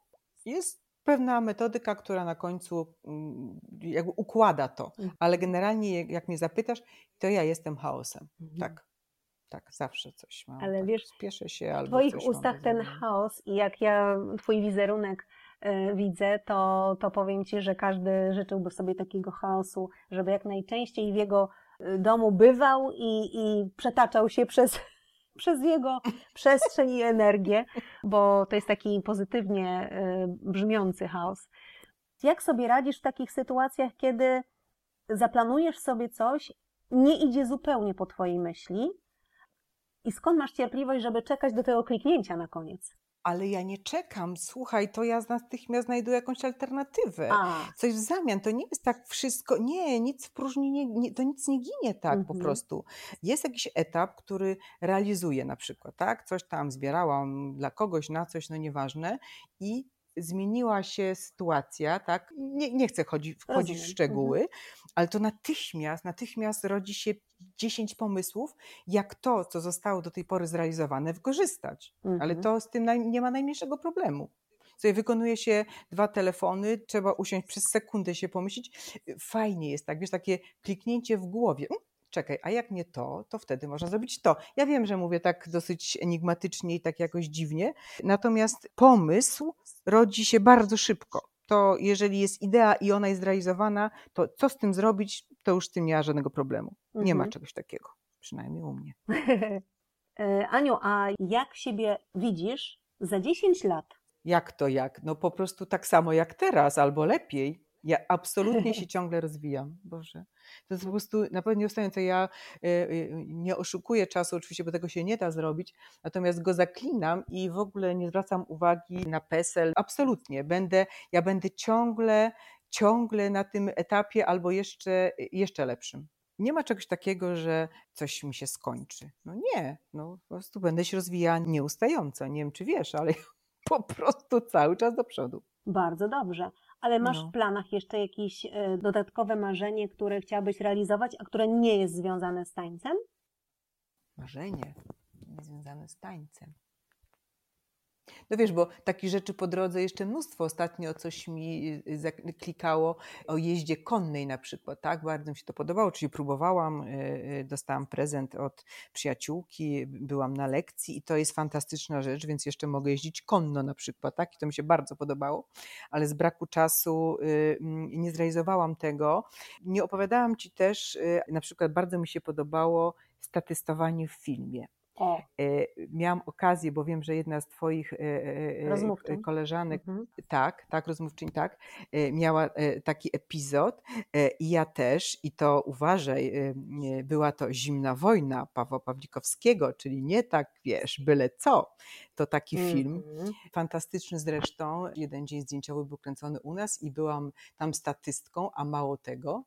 jest pewna metodyka, która na końcu mm, jakby układa to, Mhm. ale generalnie jak- mnie zapytasz, to ja jestem chaosem, Mhm. tak. Tak, zawsze coś mam. Ale tak, wiesz, spieszę się W Twoich ustach ten chaos i jak ja Twój wizerunek y, widzę, to, to powiem Ci, że każdy życzyłby sobie takiego chaosu, żeby jak najczęściej w jego y, domu bywał i, i przetaczał się przez, przez jego przestrzeń i energię, bo to jest taki pozytywnie y, brzmiący chaos. Jak sobie radzisz w takich sytuacjach, kiedy zaplanujesz sobie coś, nie idzie zupełnie po Twojej myśli, i skąd masz cierpliwość, żeby czekać do tego kliknięcia na koniec? Ale ja nie czekam, słuchaj, to ja natychmiast znajduję jakąś alternatywę. A, coś w zamian. To nie jest tak wszystko, nie, nic w próżni, nie, nie, to nic nie ginie tak po Mhm. prostu. Jest jakiś etap, który realizuję na przykład, tak? Coś tam zbierałam dla kogoś na coś, no nieważne i zmieniła się sytuacja, tak? Nie, nie chcę chodzi, wchodzić w Rozumiem. szczegóły, ale to natychmiast, natychmiast rodzi się 10 pomysłów, jak to, co zostało do tej pory zrealizowane, wykorzystać. Ale mhm. to z tym naj, nie ma najmniejszego problemu. Sobie wykonuje się dwa telefony, trzeba usiąść przez sekundę się pomyśleć. Fajnie jest tak, wiesz, takie kliknięcie w głowie. "Mm, Czekaj, a jak nie to, to wtedy można zrobić to. Ja wiem, że mówię tak dosyć enigmatycznie i tak jakoś dziwnie, natomiast pomysł rodzi się bardzo szybko. To jeżeli jest idea i ona jest zrealizowana, to co z tym zrobić, to już z tym nie ma żadnego problemu. Nie ma Mhm. czegoś takiego, przynajmniej u mnie. E, Aniu, a jak siebie widzisz za 10 lat? Jak to jak? No po prostu tak samo jak teraz, albo lepiej. Ja absolutnie się ciągle rozwijam. Boże. To jest po prostu naprawdę nieustające. Ja y, y, nie oszukuję czasu, oczywiście, bo tego się nie da zrobić, natomiast go zaklinam i w ogóle nie zwracam uwagi na PESEL. Absolutnie. Będę, ja będę ciągle, ciągle na tym etapie albo jeszcze, jeszcze lepszym. Nie ma czegoś takiego, że coś mi się skończy. No nie, no po prostu będę się rozwijała nieustająco. Nie wiem, czy wiesz, ale po prostu cały czas do przodu. Bardzo dobrze. Ale masz No. w planach jeszcze jakieś e, dodatkowe marzenie, które chciałabyś realizować, a które nie jest związane z tańcem? Marzenie związane z tańcem. No wiesz, bo takich rzeczy po drodze jeszcze mnóstwo. Ostatnio coś mi y, zaklikało o jeździe konnej na przykład, tak? Bardzo mi się to podobało, czyli próbowałam, y, y, dostałam prezent od przyjaciółki, byłam na lekcji i to jest fantastyczna rzecz, więc jeszcze mogę jeździć konno na przykład, tak? I to mi się bardzo podobało, ale z braku czasu mm, nie zrealizowałam tego. Nie opowiadałam Ci też, na przykład bardzo mi się podobało statystowanie w filmie. O, E, Miałam okazję, bo wiem, że jedna z Twoich e, e, Rozmówczyń. koleżanek, mhm. tak, tak, rozmówczyń, tak, miała taki epizod i ja też, i to uważaj, była to zimna wojna Pawła Pawlikowskiego, czyli nie tak, wiesz, byle co. To taki film, Mhm. fantastyczny zresztą. Jeden dzień zdjęciowy był kręcony u nas i byłam tam statystką, a mało tego,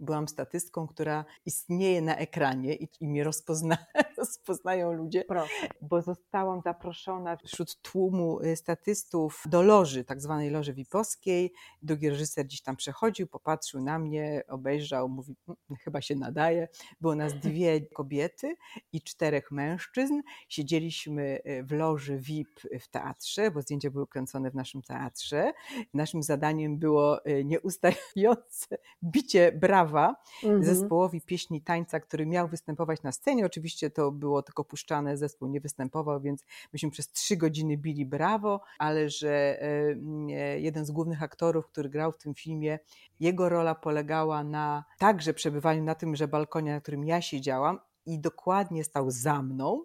byłam statystką, która istnieje na ekranie i, i mnie rozpozna, rozpoznają ludzie, Proszę. bo zostałam zaproszona wśród tłumu y, statystów do loży, tak zwanej loży wipowskiej. Drugi reżyser gdzieś tam przechodził, popatrzył na mnie, obejrzał, mówi, mm, chyba się nadaje. Było nas dwie kobiety i czterech mężczyzn. Siedzieliśmy y, w loży VIP w teatrze, bo zdjęcia były kręcone w naszym teatrze. Naszym zadaniem było nieustające bicie brawa mhm. zespołowi pieśni tańca, który miał występować na scenie. Oczywiście to było tylko puszczane, zespół nie występował, więc myśmy przez trzy godziny bili brawo, ale że e, jeden z głównych aktorów, który grał w tym filmie, jego rola polegała na także przebywaniu na tym, że balkonie, na którym ja siedziałam, i dokładnie stał za mną,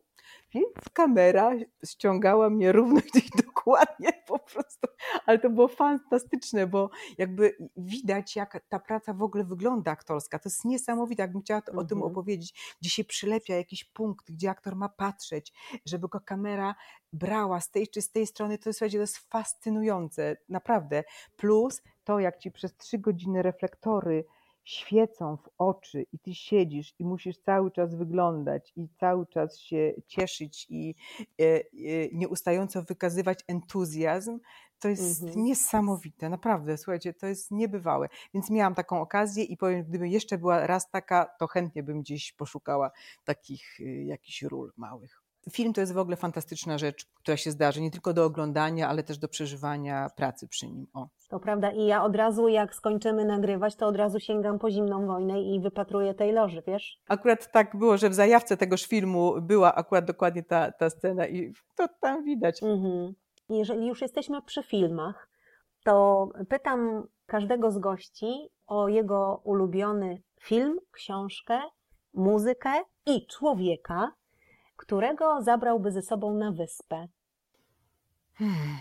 więc kamera ściągała mnie równo gdzieś dokładnie po prostu. Ale to było fantastyczne, bo jakby widać, jak ta praca w ogóle wygląda aktorska. To jest niesamowite, jakbym chciała o tym mhm. opowiedzieć, gdzie się przylepia jakiś punkt, gdzie aktor ma patrzeć, żeby go kamera brała z tej czy z tej strony. To, słuchajcie, to jest fascynujące, naprawdę. Plus to, jak ci przez trzy godziny reflektory świecą w oczy i ty siedzisz i musisz cały czas wyglądać i cały czas się cieszyć i e, e, nieustająco wykazywać entuzjazm, to jest mhm. niesamowite, naprawdę, słuchajcie, to jest niebywałe. Więc miałam taką okazję i powiem, gdyby jeszcze była raz taka, to chętnie bym gdzieś poszukała takich y, jakichś ról małych. Film to jest w ogóle fantastyczna rzecz, która się zdarzy nie tylko do oglądania, ale też do przeżywania pracy przy nim. O. To prawda i ja od razu jak skończymy nagrywać, to od razu sięgam po zimną wojnę i wypatruję tej loży, wiesz? Akurat tak było, że w zajawce tegoż filmu była akurat dokładnie ta, ta scena i to tam widać. Mhm. Jeżeli już jesteśmy przy filmach, to pytam każdego z gości o jego ulubiony film, książkę, muzykę i człowieka, którego zabrałby ze sobą na wyspę? Hmm.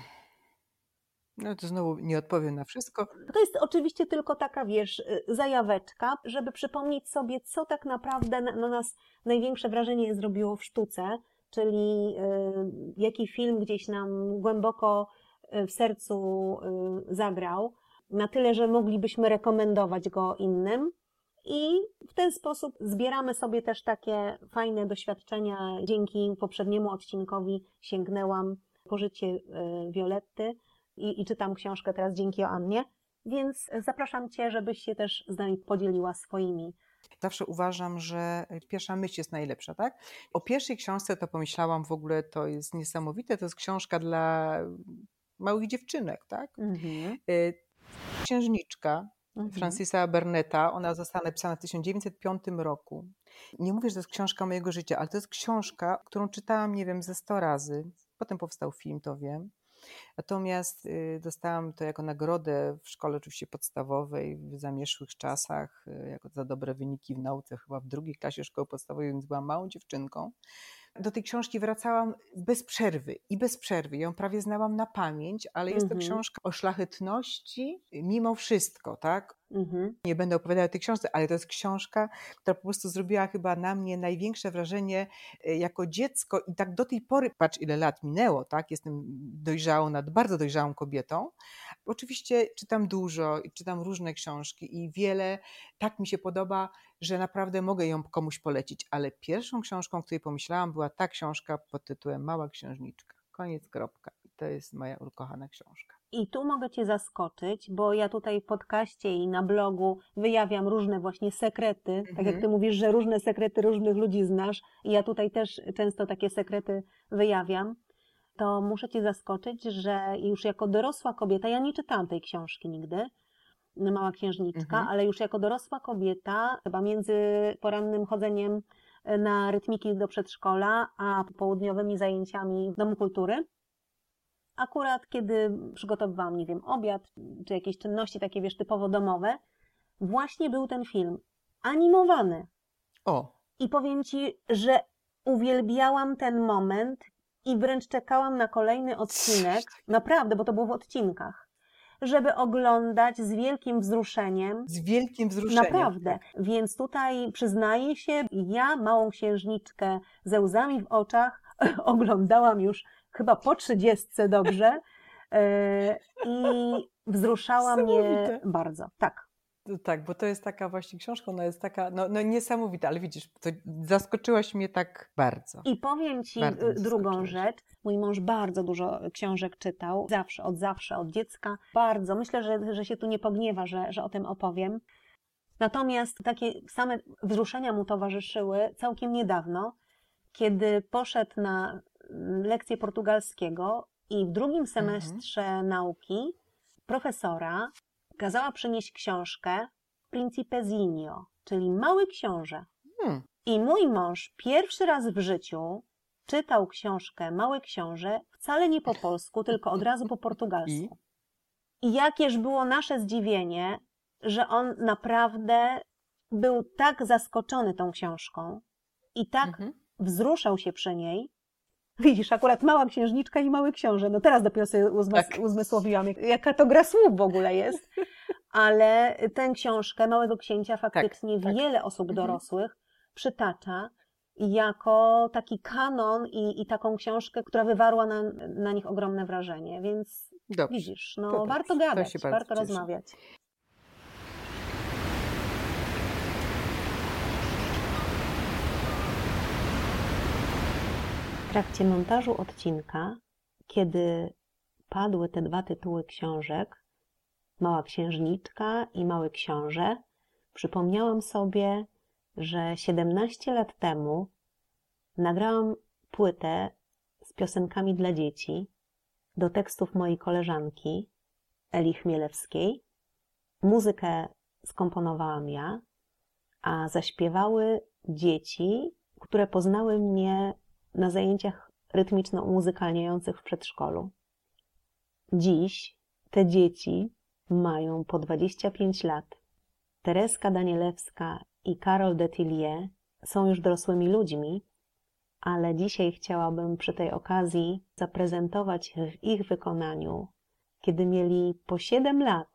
No to znowu nie odpowiem na wszystko. To jest oczywiście tylko taka, wiesz, y, zajaweczka, żeby przypomnieć sobie, co tak naprawdę na, na nas największe wrażenie zrobiło w sztuce, czyli y, jaki film gdzieś nam głęboko y, w sercu zagrał, na tyle, że moglibyśmy rekomendować go innym. I w ten sposób zbieramy sobie też takie fajne doświadczenia. Dzięki poprzedniemu odcinkowi sięgnęłam po życie y, Violetty i, i czytam książkę teraz dzięki Joannie, więc zapraszam Cię, żebyś się też z nami podzieliła swoimi Zawsze uważam, że pierwsza myśl jest najlepsza, tak? O pierwszej książce to pomyślałam w ogóle, to jest niesamowite, to jest książka dla małych dziewczynek, tak? Mhm. Y, księżniczka mhm. Francisa Berneta, ona została napisana w 1905 roku. Nie mówię, że to jest książka mojego życia, ale to jest książka, którą czytałam, nie wiem, ze 100 razy. Potem powstał film, to wiem. Natomiast y, dostałam to jako nagrodę w szkole oczywiście podstawowej w zamieszłych czasach, y, jako za dobre wyniki w nauce, chyba w drugiej klasie szkoły podstawowej, więc byłam małą dziewczynką do tej książki wracałam bez przerwy i bez przerwy. Ją prawie znałam na pamięć, ale jest to mhm. książka o szlachetności mimo wszystko, tak? Mhm. Nie będę opowiadała o tej książce, ale to jest książka, która po prostu zrobiła chyba na mnie największe wrażenie e, jako dziecko i tak do tej pory, patrz ile lat minęło, tak? Jestem dojrzałą, nad bardzo dojrzałą kobietą. Oczywiście czytam dużo i czytam różne książki i wiele tak mi się podoba, że naprawdę mogę ją komuś polecić, ale pierwszą książką, o której pomyślałam, była ta książka pod tytułem Mała Księżniczka. Koniec, kropka. To jest moja ukochana książka. I tu mogę Cię zaskoczyć, bo ja tutaj w podcaście i na blogu wyjawiam różne właśnie sekrety, mhm. tak jak Ty mhm. mówisz, że różne sekrety różnych ludzi znasz i ja tutaj też często takie sekrety wyjawiam, to muszę Cię zaskoczyć, że już jako dorosła kobieta, ja nie czytałam tej książki nigdy, Mała Księżniczka, mhm. ale już jako dorosła kobieta, chyba między porannym chodzeniem na rytmiki do przedszkola, a południowymi zajęciami w Domu Kultury, akurat kiedy przygotowywałam, nie wiem, obiad, czy jakieś czynności takie, wiesz, typowo domowe, właśnie był ten film animowany. O. I powiem Ci, że uwielbiałam ten moment i wręcz czekałam na kolejny odcinek, naprawdę, bo to było w odcinkach, żeby oglądać z wielkim wzruszeniem. Z wielkim wzruszeniem. Naprawdę. Tak. Więc tutaj przyznaję się, ja małą księżniczkę ze łzami w oczach oglądałam już chyba po trzydziestce dobrze e, i wzruszała mnie bardzo. Tak. Tak, bo to jest taka właśnie książka, ona jest taka no, no niesamowita, ale widzisz, to zaskoczyłaś mnie tak bardzo. I powiem Ci y, drugą rzecz. Mój mąż bardzo dużo książek czytał, zawsze, od zawsze, od dziecka. Bardzo. Myślę, że, że się tu nie pogniewa, że, że o tym opowiem. Natomiast takie same wzruszenia mu towarzyszyły całkiem niedawno, kiedy poszedł na lekcję portugalskiego i w drugim mhm. semestrze mhm. nauki profesora kazała przynieść książkę Principezinho, czyli Mały Książę. Hmm. I mój mąż pierwszy raz w życiu czytał książkę Mały Książę wcale nie po polsku, tylko od razu po portugalsku. I, I jakież było nasze zdziwienie, że on naprawdę był tak zaskoczony tą książką i tak mhm. wzruszał się przy niej. Widzisz, akurat mała księżniczka i mały książę. No teraz dopiero sobie uzmys tak. uzmysłowiłam, jaka to gra słów w ogóle jest. Ale tę książkę Małego Księcia faktycznie tak, tak. wiele osób mhm. dorosłych przytacza jako taki kanon i, i taką książkę, która wywarła na, na nich ogromne wrażenie. Więc Dobrze. widzisz, no warto gadać, warto rozmawiać. Trakcie montażu odcinka, kiedy padły te dwa tytuły książek, Mała Księżniczka i Mały Książę, przypomniałam sobie, że 17 lat temu nagrałam płytę z piosenkami dla dzieci do tekstów mojej koleżanki Eli Chmielewskiej. Muzykę skomponowałam ja, a zaśpiewały dzieci, które poznały mnie na zajęciach rytmiczno-muzykalniających w przedszkolu. Dziś te dzieci mają po 25 lat. Tereska Danielewska i Karol Detillier są już dorosłymi ludźmi, ale dzisiaj chciałabym przy tej okazji zaprezentować w ich wykonaniu, kiedy mieli po 7 lat,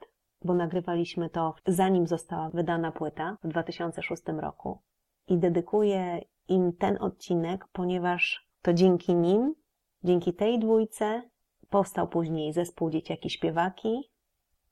bo nagrywaliśmy to zanim została wydana płyta w 2006 roku. I dedykuję im ten odcinek, ponieważ to dzięki nim, dzięki tej dwójce powstał później zespół Dzieciaki Śpiewaki.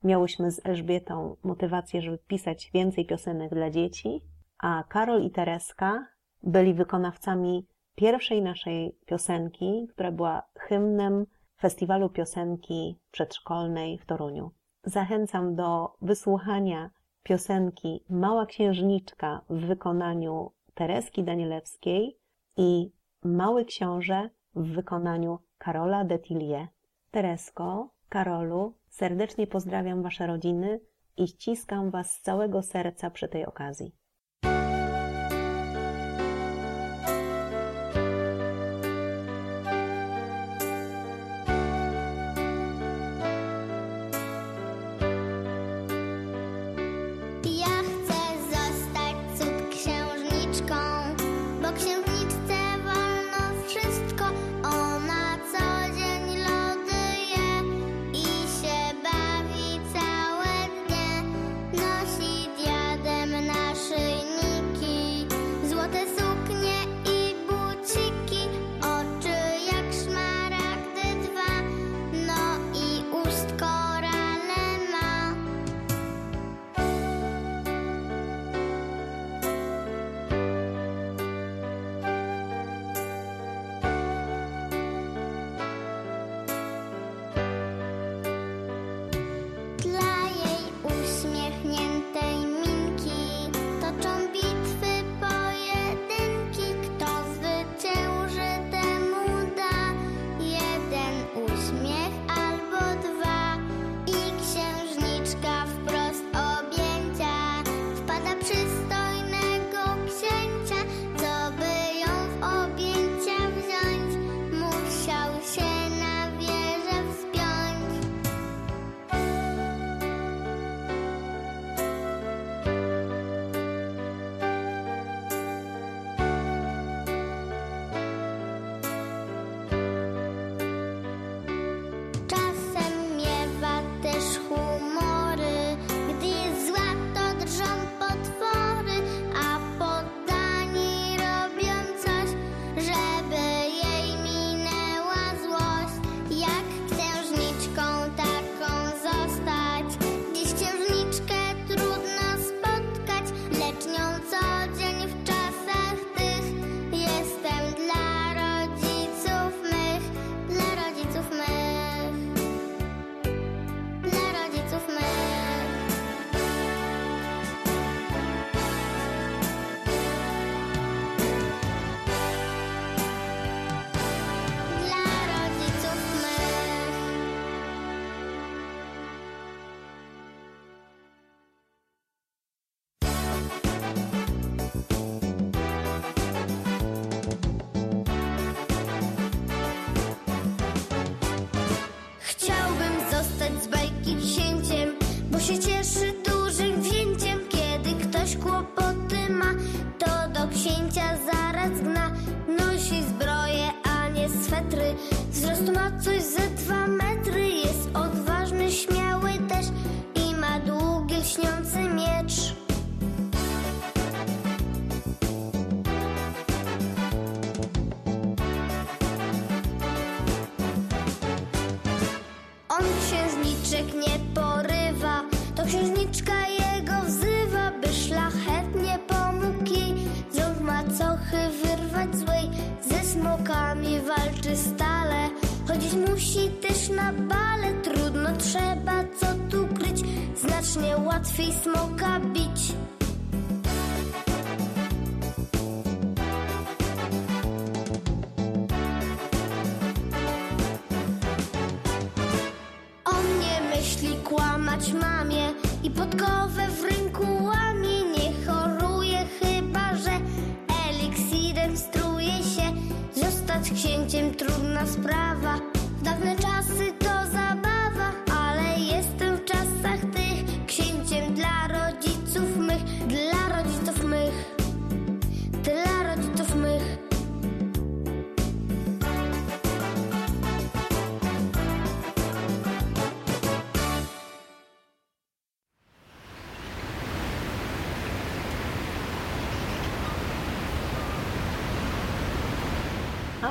Miałyśmy z Elżbietą motywację, żeby pisać więcej piosenek dla dzieci, a Karol i Tereska byli wykonawcami pierwszej naszej piosenki, która była hymnem Festiwalu Piosenki Przedszkolnej w Toruniu. Zachęcam do wysłuchania piosenki Mała Księżniczka w wykonaniu Tereski Danielewskiej i Mały Książę w wykonaniu Karola Detillier. Teresko, Karolu, serdecznie pozdrawiam Wasze rodziny i ściskam Was z całego serca przy tej okazji.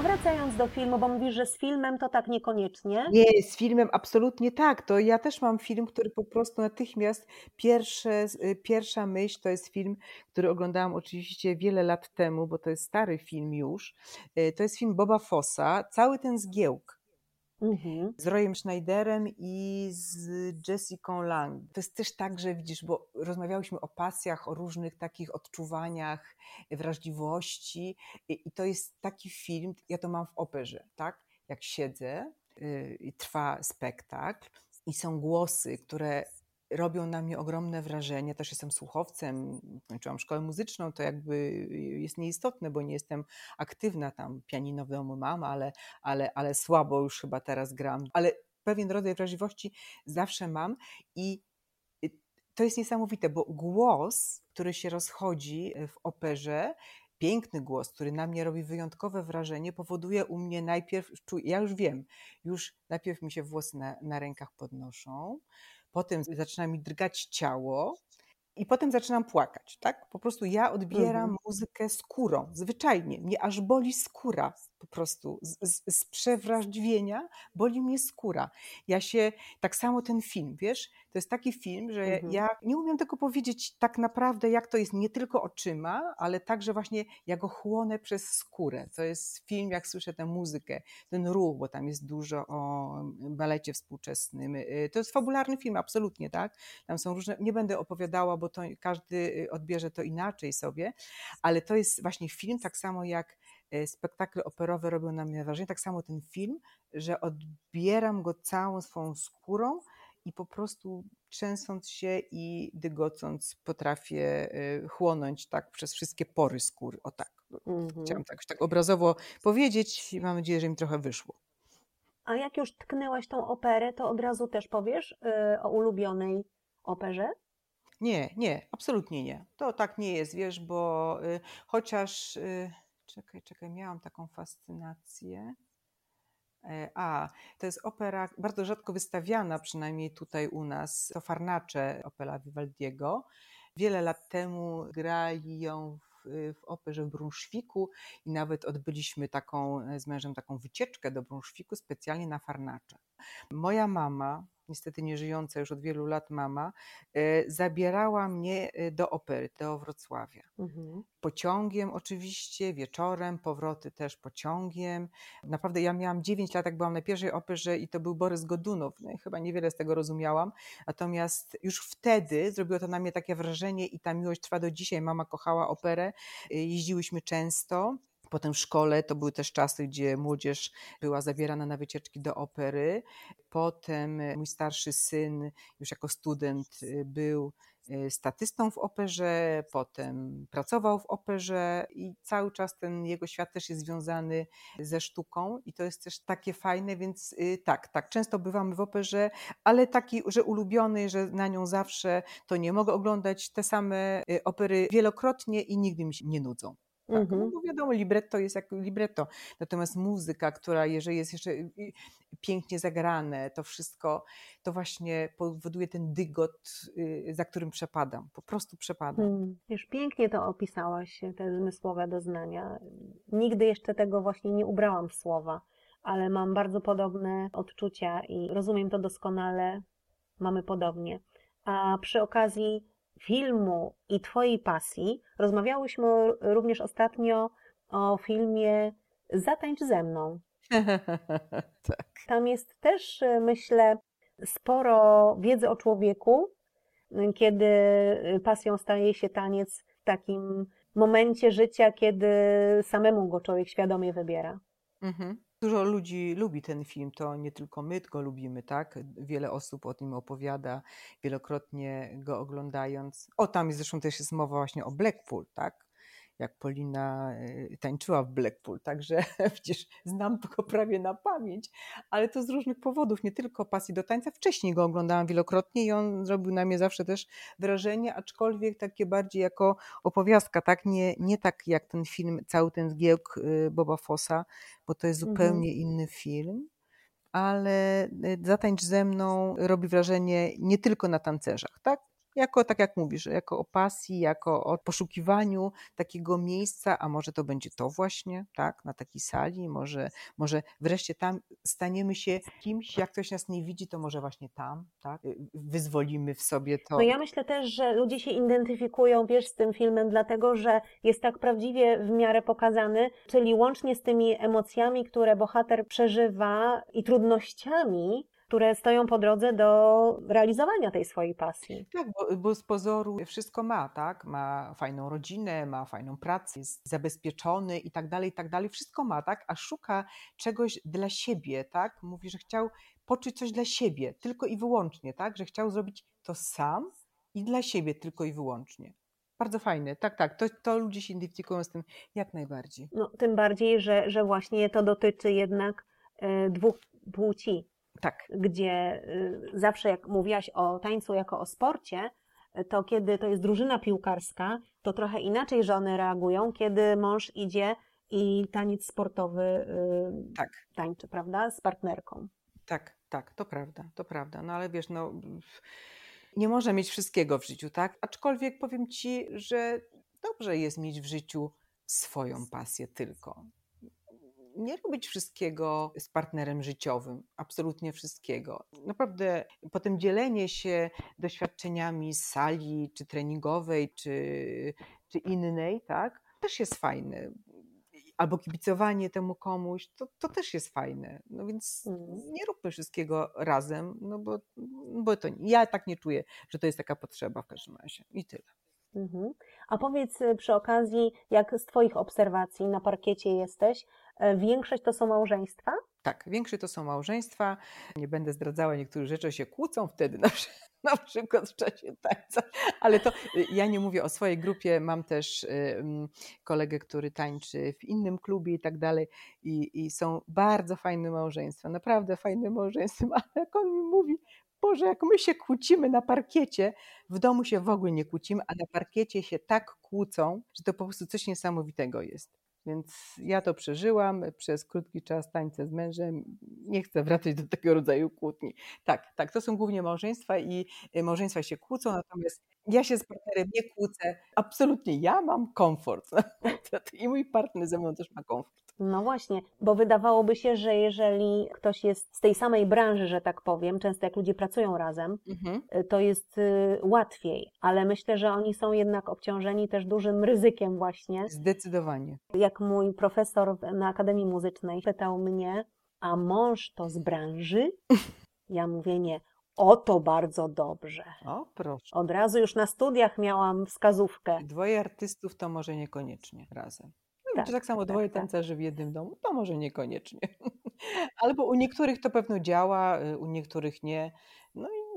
Wracając do filmu, bo mówisz, że z filmem to tak niekoniecznie. Nie, z filmem absolutnie tak. To ja też mam film, który po prostu natychmiast pierwsze, y, pierwsza myśl to jest film, który oglądałam oczywiście wiele lat temu, bo to jest stary film już. Y, To jest film Boba Fossa, cały ten zgiełk Mhm. z Royem Schneiderem i z Jessica Lang. To jest też tak, że widzisz, bo rozmawiałyśmy o pasjach, o różnych takich odczuwaniach, wrażliwości i i to jest taki film, ja to mam w operze, tak? Jak siedzę y, i trwa spektakl i są głosy, które robią na mnie ogromne wrażenie. Też jestem słuchowcem, kończyłam szkołę muzyczną, to jakby jest nieistotne, bo nie jestem aktywna tam, pianino w domu mam, ale, ale, ale słabo już chyba teraz gram. Ale pewien rodzaj wrażliwości zawsze mam i to jest niesamowite, bo głos, który się rozchodzi w operze, piękny głos, który na mnie robi wyjątkowe wrażenie, powoduje u mnie najpierw, ja już wiem, już najpierw mi się włosy na, na rękach podnoszą, potem zaczyna mi drgać ciało i potem zaczynam płakać, tak? Po prostu ja odbieram Mhm. muzykę skórą, zwyczajnie. Mnie aż boli skóra po prostu. Z, z, z przewrażliwienia boli mnie skóra. Ja się, tak samo ten film, wiesz, to jest taki film, że Mhm. ja nie umiem tego powiedzieć tak naprawdę, jak to jest nie tylko oczyma, ale także właśnie ja go chłonę przez skórę. To jest film, jak słyszę tę muzykę, ten ruch, bo tam jest dużo o balecie współczesnym. Y, To jest fabularny film, absolutnie, tak? Tam są różne, nie będę opowiadała, bo to każdy y, odbierze to inaczej sobie, ale to jest właśnie film, tak samo jak spektakle operowe robią na mnie wrażenie, tak samo ten film, że odbieram go całą swoją skórą i po prostu trzęsąc się i dygocąc potrafię y, chłonąć tak przez wszystkie pory skóry. O tak, Mhm. chciałam tak, tak obrazowo powiedzieć i mam nadzieję, że mi trochę wyszło. A jak już tknęłaś tą operę, to od razu też powiesz y, o ulubionej operze? Nie, nie, absolutnie nie. To tak nie jest, wiesz, bo y, chociaż, y, czekaj, czekaj, miałam taką fascynację. E, A, to jest opera bardzo rzadko wystawiana, przynajmniej tutaj u nas. To Farnacze, opera Vivaldiego. Wiele lat temu grali ją w, w operze w Brunszwiku i nawet odbyliśmy taką e, z mężem taką wycieczkę do Brunszwiku specjalnie na Farnacze. Moja mama, niestety nie żyjąca już od wielu lat mama, e, zabierała mnie e, do opery, do Wrocławia Mhm. pociągiem oczywiście, wieczorem, powroty też pociągiem. Naprawdę ja miałam 9 lat, jak byłam na pierwszej operze i to był Borys Godunow. No chyba niewiele z tego rozumiałam. Natomiast już wtedy zrobiło to na mnie takie wrażenie i ta miłość trwa do dzisiaj. Mama kochała operę, y, jeździłyśmy często. Potem w szkole to były też czasy, gdzie młodzież była zabierana na wycieczki do opery. Potem y, mój starszy syn, już jako student, y, był y, statystą w operze, potem pracował w operze i cały czas ten jego świat też jest związany ze sztuką i to jest też takie fajne, więc tak, tak, często bywamy w operze, ale taki, że ulubiony, że na nią zawsze to nie mogę oglądać te same opery wielokrotnie i nigdy mi się nie nudzą. Tak, Mhm. no bo wiadomo, libretto jest jak libretto. Natomiast muzyka, która jeżeli jest jeszcze y, y, pięknie zagrane, to wszystko, to właśnie powoduje ten dygot, y, za którym przepadam. Po prostu przepadam. Hmm. Wiesz, pięknie to opisałaś, te zmysłowe doznania. Nigdy jeszcze tego właśnie nie ubrałam w słowa, ale mam bardzo podobne odczucia i rozumiem to doskonale. Mamy podobnie. A przy okazji filmu i Twojej pasji rozmawiałyśmy również ostatnio o filmie Zatańcz ze mną. tak. Tam jest też, y, myślę, sporo wiedzy o człowieku, kiedy y, pasją staje się taniec w takim momencie życia, kiedy samemu go człowiek świadomie wybiera. Mhm. Dużo ludzi lubi ten film, to nie tylko my go lubimy, tak? Wiele osób o tym opowiada, wielokrotnie go oglądając. O, tam zresztą też jest mowa właśnie o Blackpool, tak? Jak Polina y, tańczyła w Blackpool, także przecież znam go prawie na pamięć, ale to z różnych powodów, nie tylko pasji do tańca. Wcześniej go oglądałam wielokrotnie i on zrobił na mnie zawsze też wrażenie, aczkolwiek takie bardziej jako opowiastka, tak? Nie, nie tak jak ten film, cały ten zgiełk y, Boba Fossa, bo to jest Mhm. zupełnie inny film. Ale y, zatańcz ze mną robi wrażenie nie tylko na tancerzach, tak? Jako, tak jak mówisz, jako o pasji, jako o poszukiwaniu takiego miejsca, a może to będzie to właśnie, tak, na takiej sali, może, może wreszcie tam staniemy się kimś, jak ktoś nas nie widzi, to może właśnie tam, tak, y, wyzwolimy w sobie to. No ja myślę też, że ludzie się identyfikują, wiesz, z tym filmem, dlatego że jest tak prawdziwie w miarę pokazany, czyli łącznie z tymi emocjami, które bohater przeżywa i trudnościami, które stoją po drodze do realizowania tej swojej pasji. Tak, bo, bo z pozoru wszystko ma, tak? Ma fajną rodzinę, ma fajną pracę, jest zabezpieczony i tak dalej, i tak dalej. Wszystko ma, tak? A szuka czegoś dla siebie, tak? Mówi, że chciał poczuć coś dla siebie, tylko i wyłącznie, tak? Że chciał zrobić to sam i dla siebie tylko i wyłącznie. Bardzo fajne, tak, tak. To, to ludzie się identyfikują z tym jak najbardziej. No, tym bardziej, że, że właśnie to dotyczy jednak e, dwóch płci, Tak, gdzie y, zawsze jak mówiłaś o tańcu jako o sporcie, to kiedy to jest drużyna piłkarska, to trochę inaczej żony reagują, kiedy mąż idzie i taniec sportowy y, tak. tańczy, prawda, z partnerką. Tak, tak, to prawda, to prawda. No ale wiesz, no nie może mieć wszystkiego w życiu, tak? Aczkolwiek powiem ci, że dobrze jest mieć w życiu swoją pasję tylko. Nie robić wszystkiego z partnerem życiowym, absolutnie wszystkiego. Naprawdę potem dzielenie się doświadczeniami z sali, czy treningowej, czy, czy innej, tak? Też jest fajne albo kibicowanie temu komuś, to, to też jest fajne. No więc Mhm. nie róbmy wszystkiego razem, no bo, bo to ja tak nie czuję, że to jest taka potrzeba w każdym razie. I tyle. Mhm. A powiedz y, przy okazji, jak z Twoich obserwacji na parkiecie jesteś, e, większość to są małżeństwa? Tak, większe to są małżeństwa. Nie będę zdradzała niektórych rzeczy, się kłócą wtedy na, na przykład w czasie tańca, ale to y, ja nie mówię o swojej grupie. Mam też y, mm, kolegę, który tańczy w innym klubie i tak dalej i, i są bardzo fajne małżeństwa, naprawdę fajne małżeństwa, ale jak on mi mówi, Boże, jak my się kłócimy na parkiecie, w domu się w ogóle nie kłócimy, a na parkiecie się tak kłócą, że to po prostu coś niesamowitego jest. Więc ja to przeżyłam przez krótki czas tańce z mężem. Nie chcę wracać do tego rodzaju kłótni. Tak, tak, to są głównie małżeństwa i y, małżeństwa się kłócą, natomiast ja się z partnerem nie kłócę. Absolutnie, ja mam komfort. I mój partner ze mną też ma komfort. No właśnie, bo wydawałoby się, że jeżeli ktoś jest z tej samej branży, że tak powiem, często jak ludzie pracują razem, Mhm. y, to jest y, łatwiej, ale myślę, że oni są jednak obciążeni też dużym ryzykiem właśnie. Zdecydowanie. Jak mój profesor na Akademii Muzycznej pytał mnie, a mąż to z branży? Ja mówię nie. O to bardzo dobrze. O, proszę. Od razu już na studiach miałam wskazówkę. Dwoje artystów to może niekoniecznie razem. No, Tak, tak samo tak, dwoje tak. tancerzy w jednym domu, to może niekoniecznie. Albo u niektórych to pewno działa, y, u niektórych nie.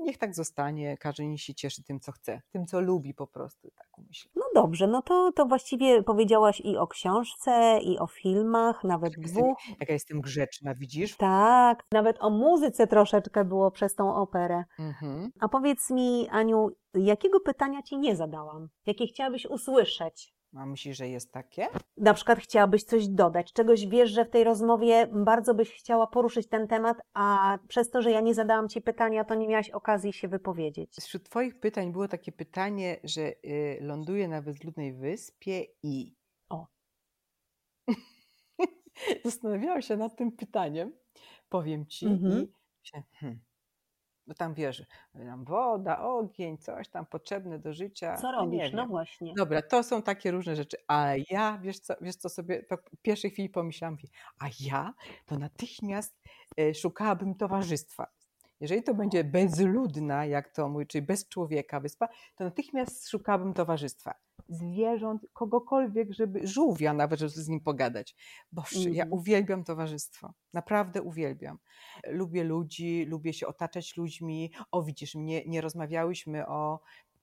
Niech tak zostanie, każdy niech się cieszy tym, co chce, tym, co lubi po prostu, tak myślę. No dobrze, no to, to właściwie powiedziałaś i o książce, i o filmach, nawet Jak jestem, dwóch. jaka jestem grzeczna, widzisz? Tak, nawet o muzyce troszeczkę było przez tą operę. Mhm. A powiedz mi, Aniu, jakiego pytania ci nie zadałam? Jakie chciałabyś usłyszeć? A myślisz, że jest takie? Na przykład chciałabyś coś dodać, czegoś wiesz, że w tej rozmowie bardzo byś chciała poruszyć ten temat, a przez to, że ja nie zadałam ci pytania, to nie miałaś okazji się wypowiedzieć. Wśród Twoich pytań było takie pytanie, że y, ląduje na bezludnej wyspie i. O. Zastanawiałam się nad tym pytaniem, powiem Ci. Mhm. I hmm, tam wiesz, tam woda, ogień, coś tam potrzebne do życia. Co no robisz? No właśnie. Dobra, to są takie różne rzeczy, ale ja, wiesz co, wiesz co sobie tak w pierwszej chwili pomyślałam, a ja to natychmiast e, szukałabym towarzystwa. Jeżeli to będzie bezludna, jak to mówi, czyli bez człowieka wyspa, to natychmiast szukałabym towarzystwa. Zwierząt, kogokolwiek, żeby, żółwia nawet, żeby z nim pogadać. Boże, ja Mhm. uwielbiam towarzystwo. Naprawdę uwielbiam. Lubię ludzi, lubię się otaczać ludźmi. O, widzisz, nie, nie rozmawiałyśmy o,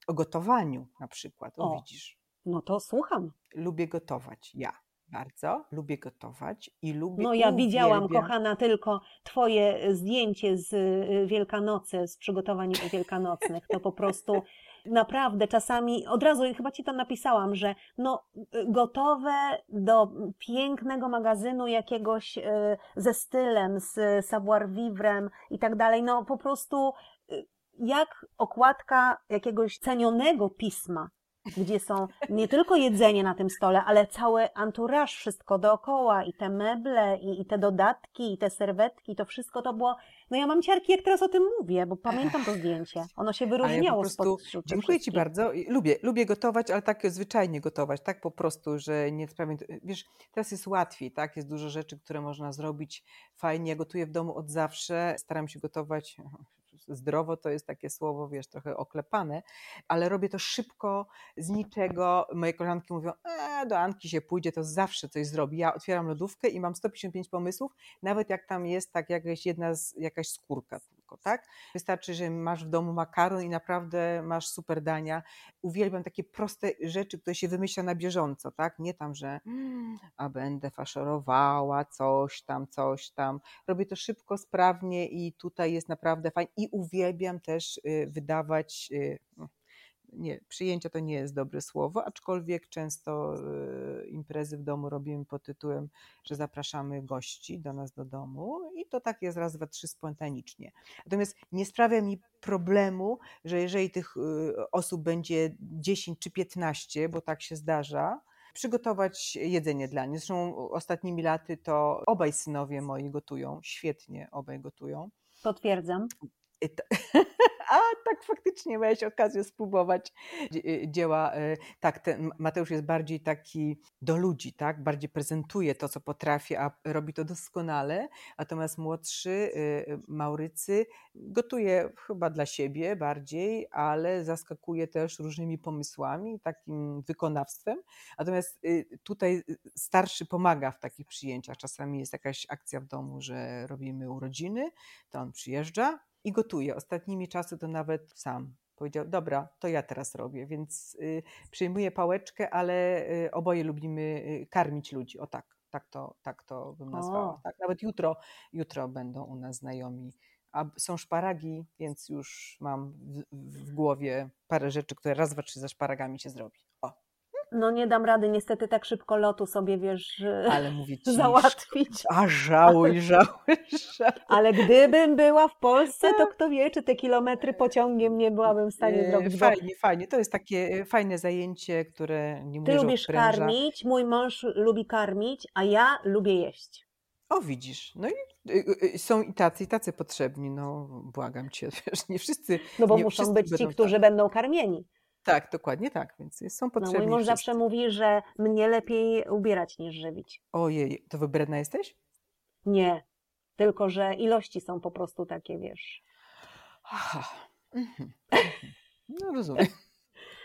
o gotowaniu na przykład. O, O. widzisz. No to słucham. Lubię gotować. Ja bardzo lubię gotować i lubię No ja widziałam, uwielbiam- kochana, tylko twoje zdjęcie z y, Wielkanocy, z przygotowań wielkanocnych. To po prostu naprawdę czasami, od razu chyba ci to napisałam, że no y, gotowe do pięknego magazynu jakiegoś ze stylem, z savoir vivrem i tak dalej, no po prostu jak okładka jakiegoś cenionego pisma, gdzie są nie tylko jedzenie na tym stole, ale cały anturaż, wszystko dookoła i te meble, i, i te dodatki, i te serwetki, to wszystko to było, no ja mam ciarki, jak teraz o tym mówię, bo pamiętam to zdjęcie. Ono się ja wyróżniało spośród tych dziękuję Ci wszystkich. bardzo. I Lubię, lubię gotować, ale tak zwyczajnie gotować, tak po prostu, że nie sprawia. Wiesz, teraz jest łatwiej, tak? Jest dużo rzeczy, które można zrobić fajnie. Ja gotuję w domu od zawsze. Staram się gotować zdrowo, to jest takie słowo, wiesz, trochę oklepane, ale robię to szybko, z niczego. Moje koleżanki mówią, e, do Anki się pójdzie, to zawsze coś zrobi. Ja otwieram lodówkę i mam 155 pomysłów, nawet jak tam jest tak jakaś jedna, z, jakaś skórka tylko, tak? Wystarczy, że masz w domu makaron i naprawdę masz super dania. Uwielbiam takie proste rzeczy, które się wymyśla na bieżąco, tak? Nie tam, że "Mm, a będę faszerowała coś tam, coś tam. Robię to szybko, sprawnie i tutaj jest naprawdę fajnie. I uwielbiam też y, wydawać. Nie, przyjęcia to nie jest dobre słowo, aczkolwiek często y, imprezy w domu robimy pod tytułem, że zapraszamy gości do nas do domu i to tak jest raz, dwa, trzy spontanicznie. Natomiast nie sprawia mi problemu, że jeżeli tych y, osób będzie 10 czy 15, bo tak się zdarza, przygotować jedzenie dla nich. Zresztą ostatnimi laty to obaj synowie moi gotują, świetnie obaj gotują. Potwierdzam. A tak faktycznie miałeś okazję spróbować dzie- dzieła. e, Tak, ten Mateusz jest bardziej taki do ludzi, tak? Bardziej prezentuje to, co potrafi, a robi to doskonale. Natomiast młodszy e, Maurycy gotuje chyba dla siebie bardziej, ale zaskakuje też różnymi pomysłami, takim wykonawstwem. Natomiast y, tutaj y, starszy pomaga w takich przyjęciach. Czasami jest jakaś akcja w domu, że robimy urodziny, to on przyjeżdża i gotuje. Ostatnimi czasy to nawet sam powiedział, dobra, to ja teraz robię, więc y, przyjmuję pałeczkę, ale y, oboje lubimy y, karmić ludzi. O tak, tak to, tak to bym nazwała. Tak, nawet jutro, jutro będą u nas znajomi. A są szparagi, więc już mam w, w głowie parę rzeczy, które raz, dwa, trzy ze szparagami się zrobi. No nie dam rady niestety tak szybko lotu sobie, wiesz, ale mówię załatwić. a żałuj, żałuj, żałuj. Ale gdybym była w Polsce, to kto wie, czy te kilometry pociągiem nie byłabym w stanie E, zrobić. Bo Fajnie, fajnie. To jest takie e, fajne zajęcie, które nie ty lubisz odpręża. karmić, mój mąż lubi karmić, a ja lubię jeść. O, widzisz. No i y, są i tacy, i tacy potrzebni. No, błagam cię, wiesz, nie wszyscy. No bo muszą być ci, którzy tak. będą karmieni. Tak, dokładnie tak, więc są No, potrzebni. mój mąż wszyscy. zawsze mówi, że mnie lepiej ubierać niż żywić. Ojej, to wybredna jesteś? Nie, tylko że ilości są po prostu takie, wiesz. Mhm, mhm. No rozumiem.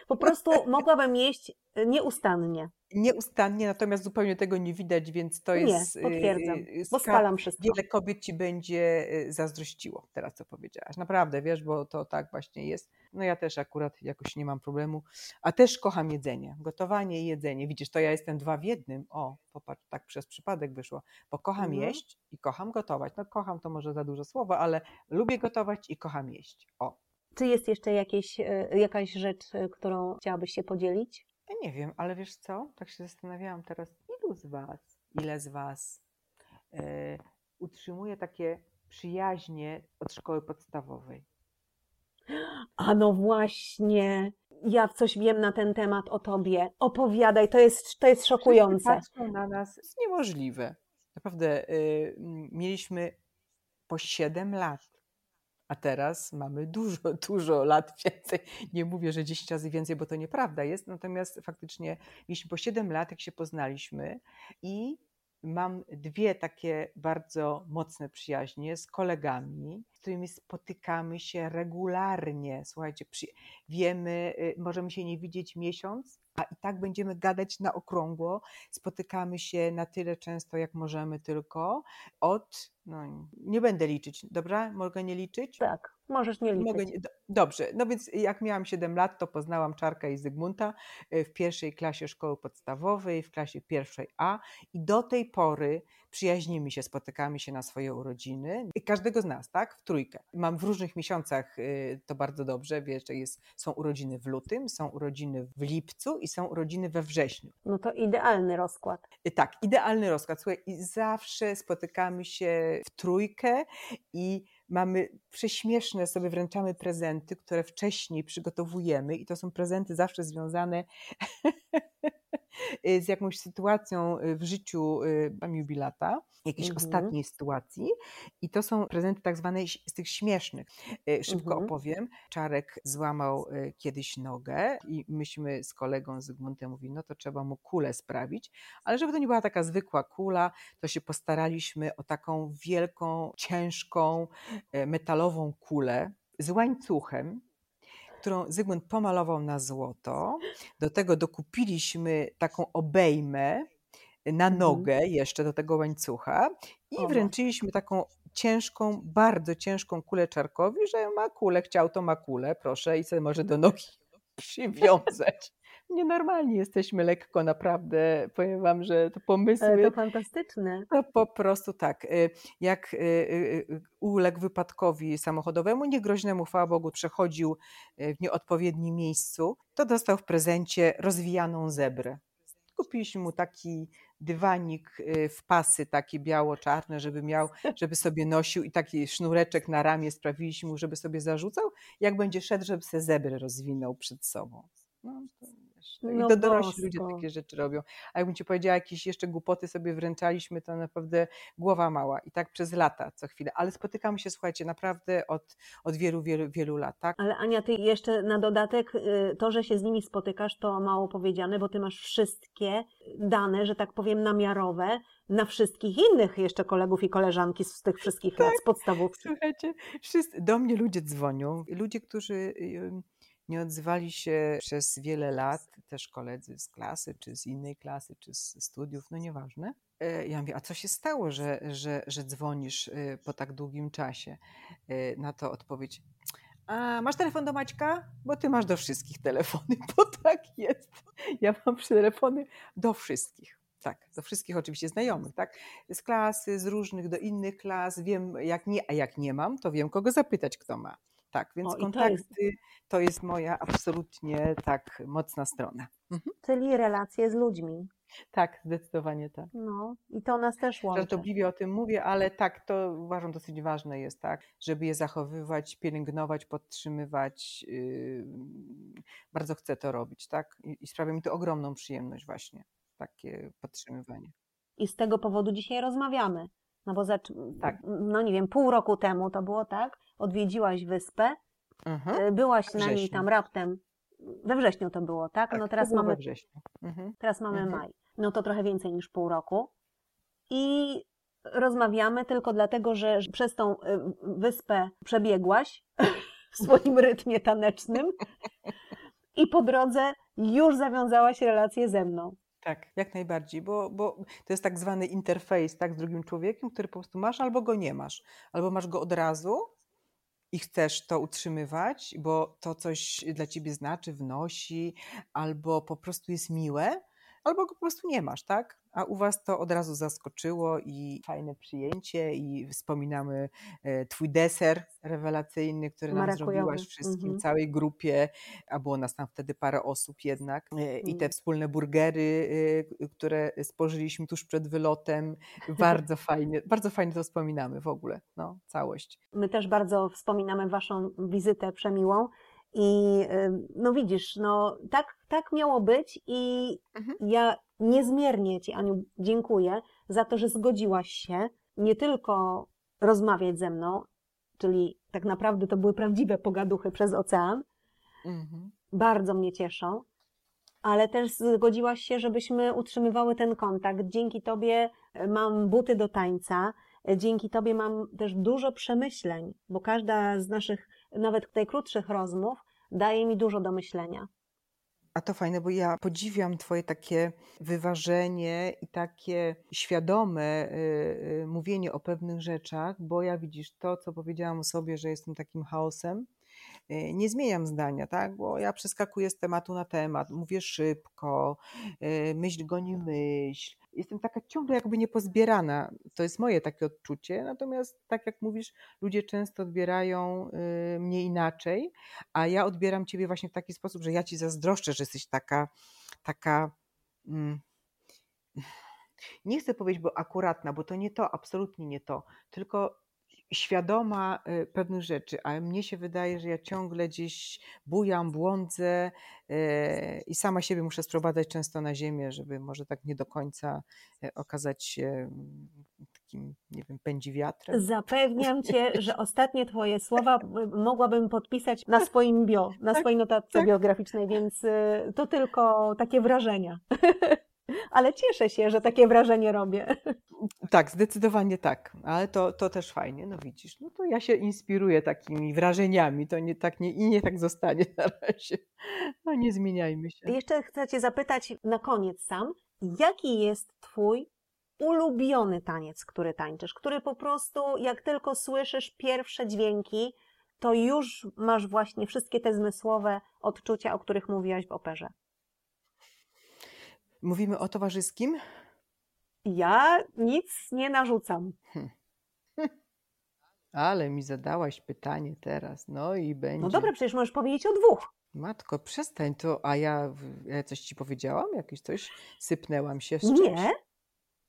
Po prostu mogłabym jeść y, nieustannie. Nieustannie, natomiast zupełnie tego nie widać, więc to Nie, jest. y, potwierdzam, y, Bo spalam wszystko. Wiele kobiet ci będzie y, zazdrościło teraz, co powiedziałaś. Naprawdę, wiesz, bo to tak właśnie jest. No ja też akurat jakoś nie mam problemu, a też kocham jedzenie. Gotowanie i jedzenie. Widzisz, to ja jestem dwa w jednym. O, popatrz, tak przez przypadek wyszło. Bo kocham Mhm. jeść i kocham gotować. No kocham to może za dużo słowa, ale lubię gotować i kocham jeść. O. Czy jest jeszcze jakieś, jakaś rzecz, którą chciałabyś się podzielić? Ja nie wiem, ale wiesz co? Tak się zastanawiałam teraz, ilu z Was, ile z Was e, utrzymuje takie przyjaźnie od szkoły podstawowej? A no właśnie, ja coś wiem na ten temat o tobie. Opowiadaj, to jest, to jest Wszyscy szokujące. patrzą na nas, to jest niemożliwe. Naprawdę, y, mieliśmy po 7 lat, a teraz mamy dużo, dużo lat więcej. Nie mówię, że 10 razy więcej, bo to nieprawda jest, natomiast faktycznie mieliśmy po 7 lat, jak się poznaliśmy i mam dwie takie bardzo mocne przyjaźnie z kolegami, którymi spotykamy się regularnie. Słuchajcie, przy, wiemy, y, możemy się nie widzieć miesiąc, a i tak będziemy gadać na okrągło. Spotykamy się na tyle często, jak możemy tylko. Od, no nie będę liczyć, dobra? Mogę nie liczyć? Tak, możesz nie liczyć. Mogę nie, do- dobrze, no więc jak miałam 7 lat, to poznałam Czarka i Zygmunta y, w pierwszej klasie szkoły podstawowej, w klasie pierwszej A i do tej pory przyjaźnimy się, spotykamy się na swoje urodziny. I każdego z nas, tak? W trójkę. Mam w różnych miesiącach y, to bardzo dobrze, wiesz, że jest, są urodziny w lutym, są urodziny w lipcu i są urodziny we wrześniu. No to idealny rozkład. Y, Tak, idealny rozkład. Słuchaj, i zawsze spotykamy się w trójkę i mamy prześmieszne, sobie wręczamy prezenty, które wcześniej przygotowujemy i to są prezenty zawsze związane z jakąś sytuacją y, w życiu y, jubilata, jakiejś Mhm. ostatniej sytuacji i to są prezenty tak zwane z tych śmiesznych. Y, Szybko Mhm. opowiem. Czarek złamał y, kiedyś nogę i myśmy z kolegą Zygmuntem mówili, no to trzeba mu kulę sprawić, ale żeby to nie była taka zwykła kula, to się postaraliśmy o taką wielką, ciężką, metalową kulę z łańcuchem, którą Zygmunt pomalował na złoto. Do tego dokupiliśmy taką obejmę na Mhm. nogę jeszcze do tego łańcucha i O. wręczyliśmy taką ciężką, bardzo ciężką kulę Czarkowi, że ma kulę, chciał to ma kulę, proszę i sobie może do nogi przywiązać. Nienormalni jesteśmy lekko, naprawdę. Powiem wam, że to Ale pomysły to fantastyczne. to po prostu tak. y, Jak y, y, uległ wypadkowi samochodowemu, niegroźnemu, chwała Bogu, przechodził w nieodpowiednim miejscu, to dostał w prezencie rozwijaną zebrę. Kupiliśmy mu taki dywanik w pasy, takie biało-czarne, żeby miał, żeby sobie nosił i taki sznureczek na ramię sprawiliśmy mu, żeby sobie zarzucał. Jak będzie szedł, żeby sobie zebrę rozwinął przed sobą. No, to, wiesz, no No I to dorośli ludzie takie rzeczy robią. A jakbym ci powiedziała, jakieś jeszcze głupoty sobie wręczaliśmy, to naprawdę głowa mała. I tak przez lata co chwilę. Ale spotykamy się, słuchajcie, naprawdę od, od wielu, wielu, wielu lat. Tak? Ale Ania, ty jeszcze na dodatek y, to, że się z nimi spotykasz, to mało powiedziane, bo ty masz wszystkie dane, że tak powiem, namiarowe na wszystkich innych jeszcze kolegów i koleżanki z tych wszystkich lat z podstawówki. Słuchajcie, wszyscy, do mnie ludzie dzwonią. Ludzie, którzy nie odzywali się przez wiele lat, też koledzy z klasy, czy z innej klasy, czy z studiów, no nieważne. E, Ja mówię, a co się stało, że, że, że dzwonisz y, po tak długim czasie? Y, Na to odpowiedź, a masz telefon do Maćka? Bo ty masz do wszystkich telefony, bo tak jest. Ja mam telefony do wszystkich. Tak, do wszystkich oczywiście znajomych, tak? Z klasy, z różnych do innych klas, wiem jak nie, a jak nie mam, to wiem kogo zapytać, kto ma. Tak, więc O, i to kontakty to jest moja absolutnie tak mocna strona. Mhm. Czyli relacje z ludźmi. Tak, zdecydowanie tak. No i to nas też łączy. Żartobliwie o tym mówię, ale tak, to uważam dosyć ważne jest, tak, żeby je zachowywać, pielęgnować, podtrzymywać. Yy, bardzo chcę to robić, tak, i, i sprawia mi to ogromną przyjemność właśnie, takie podtrzymywanie. I z tego powodu dzisiaj rozmawiamy. No bo zacz... Tak. no nie wiem, pół roku temu to było tak, odwiedziłaś wyspę, Mhm. y, byłaś na niej tam raptem, we wrześniu to było, tak? Tak, No to teraz było mamy. Mhm. Teraz mamy Mhm. maj. No to trochę więcej niż pół roku. I rozmawiamy tylko dlatego, że przez tą y, wyspę przebiegłaś w swoim rytmie tanecznym i po drodze już zawiązałaś relację ze mną. Tak, jak najbardziej, bo, bo to jest tak zwany interfejs tak, z drugim człowiekiem, który po prostu masz albo go nie masz. Albo masz go od razu i chcesz to utrzymywać, bo to coś dla ciebie znaczy, wnosi, albo po prostu jest miłe, albo go po prostu nie masz, tak? A u was to od razu zaskoczyło i fajne przyjęcie i wspominamy e, twój deser rewelacyjny, który nam Marakujowy. zrobiłaś wszystkim, Mhm. całej grupie, a było nas tam wtedy parę osób jednak e, i te Mm. wspólne burgery, e, które spożyliśmy tuż przed wylotem, bardzo fajnie, bardzo fajnie to wspominamy w ogóle, no, całość. My też bardzo wspominamy Waszą wizytę przemiłą i no widzisz, no tak, tak miało być i Mhm. ja niezmiernie Ci, Aniu, dziękuję za to, że zgodziłaś się nie tylko rozmawiać ze mną, czyli tak naprawdę to były prawdziwe pogaduchy przez ocean, Mhm. bardzo mnie cieszą, ale też zgodziłaś się, żebyśmy utrzymywały ten kontakt. Dzięki Tobie e, mam buty do tańca, e, dzięki Tobie mam też dużo przemyśleń, bo każda z naszych, nawet najkrótszych rozmów daje mi dużo do myślenia. A to fajne, bo ja podziwiam Twoje takie wyważenie i takie świadome y, y, mówienie o pewnych rzeczach, bo ja widzisz to, co powiedziałam o sobie, że jestem takim chaosem. y, Nie zmieniam zdania, tak? Bo ja przeskakuję z tematu na temat, mówię szybko, myśl goni myśl. Jestem taka ciągle jakby niepozbierana. To jest moje takie odczucie. Natomiast, tak jak mówisz, ludzie często odbierają y, mnie inaczej, a ja odbieram ciebie właśnie w taki sposób, że ja ci zazdroszczę, że jesteś taka, taka. Mm, nie chcę powiedzieć, bo akuratna, bo to nie to, absolutnie nie to, tylko świadoma y, pewnych rzeczy, a mnie się wydaje, że ja ciągle gdzieś bujam, błądzę y, i sama siebie muszę sprowadzać często na ziemię, żeby może tak nie do końca y, okazać się mm, takim, nie wiem, pędzi wiatrem. Zapewniam Cię, że ostatnie Twoje słowa mogłabym podpisać na swoim bio, na swojej notatce tak. biograficznej, więc to tylko takie wrażenia. Ale cieszę się, że takie wrażenie robię. Tak, zdecydowanie tak, ale to, to też fajnie, no widzisz, no to ja się inspiruję takimi wrażeniami, to nie tak nie, i nie tak zostanie na razie. No nie zmieniajmy się. Jeszcze chcę Cię zapytać na koniec sam, jaki jest Twój ulubiony taniec, który tańczysz, który po prostu jak tylko słyszysz pierwsze dźwięki, to już masz właśnie wszystkie te zmysłowe odczucia, o których mówiłaś w operze. Mówimy o towarzyskim? Ja nic nie narzucam. Ale mi zadałaś pytanie teraz, no i będzie. No dobra, przecież możesz powiedzieć o dwóch. Matko, przestań to, a ja, ja coś ci powiedziałam? Jakieś coś sypnęłam się z czymś? Nie?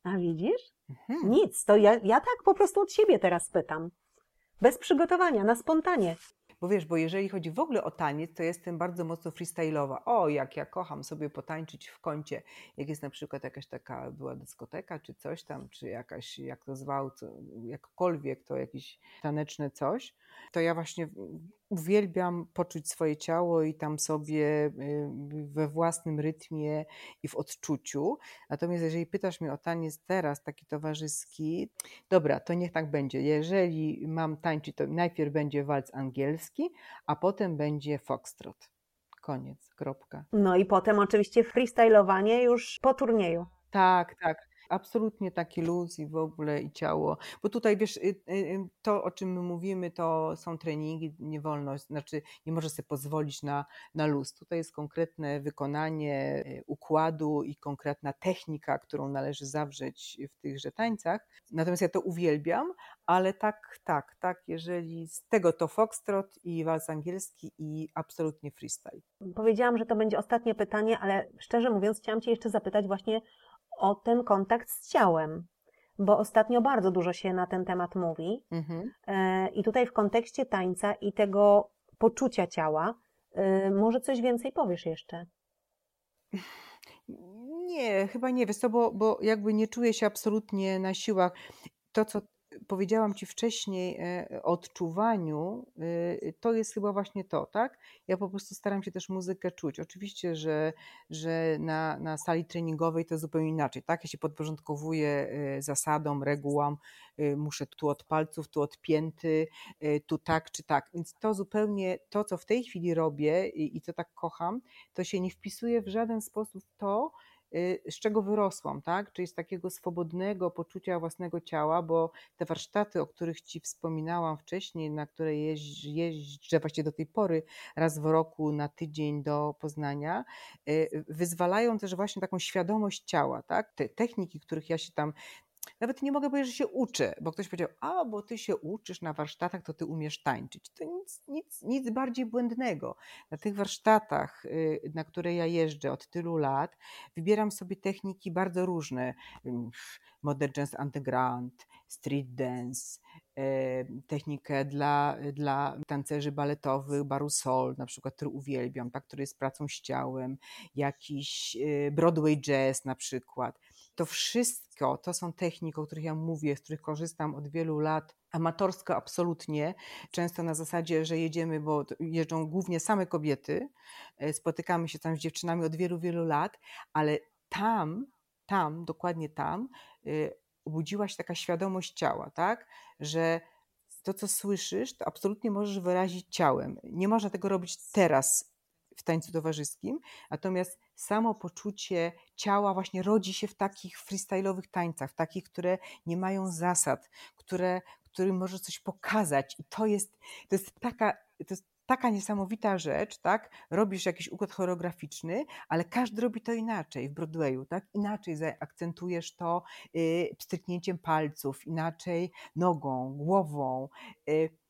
A widzisz? Mhm. Nic, to ja, ja tak po prostu od siebie teraz pytam. Bez przygotowania, na spontanie. Bo wiesz, bo jeżeli chodzi w ogóle o taniec, to jestem bardzo mocno freestyle'owa. O, jak ja kocham sobie potańczyć w kącie. Jak jest na przykład jakaś taka była dyskoteka, czy coś tam, czy jakaś, jak to zwał, co, jakkolwiek to jakieś taneczne coś, to ja właśnie uwielbiam poczuć swoje ciało i tam sobie y, we własnym rytmie i w odczuciu. Natomiast jeżeli pytasz mnie o taniec teraz, taki towarzyski, dobra, to niech tak będzie. Jeżeli mam tańczyć, to najpierw będzie walc angielski, a potem będzie foxtrot. Koniec, kropka. No i potem oczywiście freestylowanie już po turnieju. Tak, tak. Absolutnie taki luz i w ogóle i ciało. Bo tutaj wiesz, y, y, y, to o czym my mówimy, to są treningi, nie wolno, znaczy nie może sobie pozwolić na, na luz. Tutaj jest konkretne wykonanie układu i konkretna technika, którą należy zawrzeć w tychże tańcach. Natomiast ja to uwielbiam, ale tak, tak, tak, jeżeli z tego to foxtrot i wals angielski i absolutnie freestyle. Powiedziałam, że to będzie ostatnie pytanie, ale szczerze mówiąc, chciałam Cię jeszcze zapytać właśnie o ten kontakt z ciałem, bo ostatnio bardzo dużo się na ten temat mówi. Mhm. E, I tutaj w kontekście tańca i tego poczucia ciała, e, może coś więcej powiesz jeszcze? Nie, chyba nie, wiesz co, bo, bo jakby nie czuję się absolutnie na siłach. To, co powiedziałam Ci wcześniej e, o odczuwaniu, y, to jest chyba właśnie to, tak? Ja po prostu staram się też muzykę czuć. Oczywiście, że, że na, na sali treningowej to zupełnie inaczej, tak? Ja się podporządkowuję e, zasadom, regułam, y, muszę tu od palców, tu od pięty, tu tak czy tak. Więc to zupełnie, to co w tej chwili robię i, i co tak kocham, to się nie wpisuje w żaden sposób w to, z czego wyrosłam, tak? Czyli z takiego swobodnego poczucia własnego ciała, bo te warsztaty, o których Ci wspominałam wcześniej, na które jeźdź, jeżdżę właściwie do tej pory raz w roku na tydzień do Poznania, y, wyzwalają też właśnie taką świadomość ciała, tak? Te techniki, których ja się tam nawet nie mogę powiedzieć, że się uczę, bo ktoś powiedział, a bo ty się uczysz na warsztatach, to ty umiesz tańczyć. To nic, nic, nic bardziej błędnego. Na tych warsztatach, y, na które ja jeżdżę od tylu lat, wybieram sobie techniki bardzo różne. Modern Jazz Underground, Street Dance, technikę dla, dla tancerzy baletowych, barusol, na przykład, który uwielbiam, tak, który jest pracą z ciałem, jakiś y, Broadway Jazz na przykład to wszystko to są techniki, o których ja mówię, z których korzystam od wielu lat. Amatorsko absolutnie, często na zasadzie, że jedziemy, bo jeżdżą głównie same kobiety, e, spotykamy się tam z dziewczynami od wielu, wielu lat, ale tam, tam, dokładnie tam, e, obudziła się taka świadomość ciała, tak, że to, co słyszysz, to absolutnie możesz wyrazić ciałem. Nie można tego robić teraz w tańcu towarzyskim, natomiast samo poczucie ciała właśnie rodzi się w takich freestyle'owych tańcach, w takich, które nie mają zasad, które, którym może coś pokazać i to jest, to jest taka, to jest taka niesamowita rzecz, tak? Robisz jakiś układ choreograficzny, ale każdy robi to inaczej w Broadwayu, tak? Inaczej zaakcentujesz to y, pstryknięciem palców, inaczej nogą, głową. Y,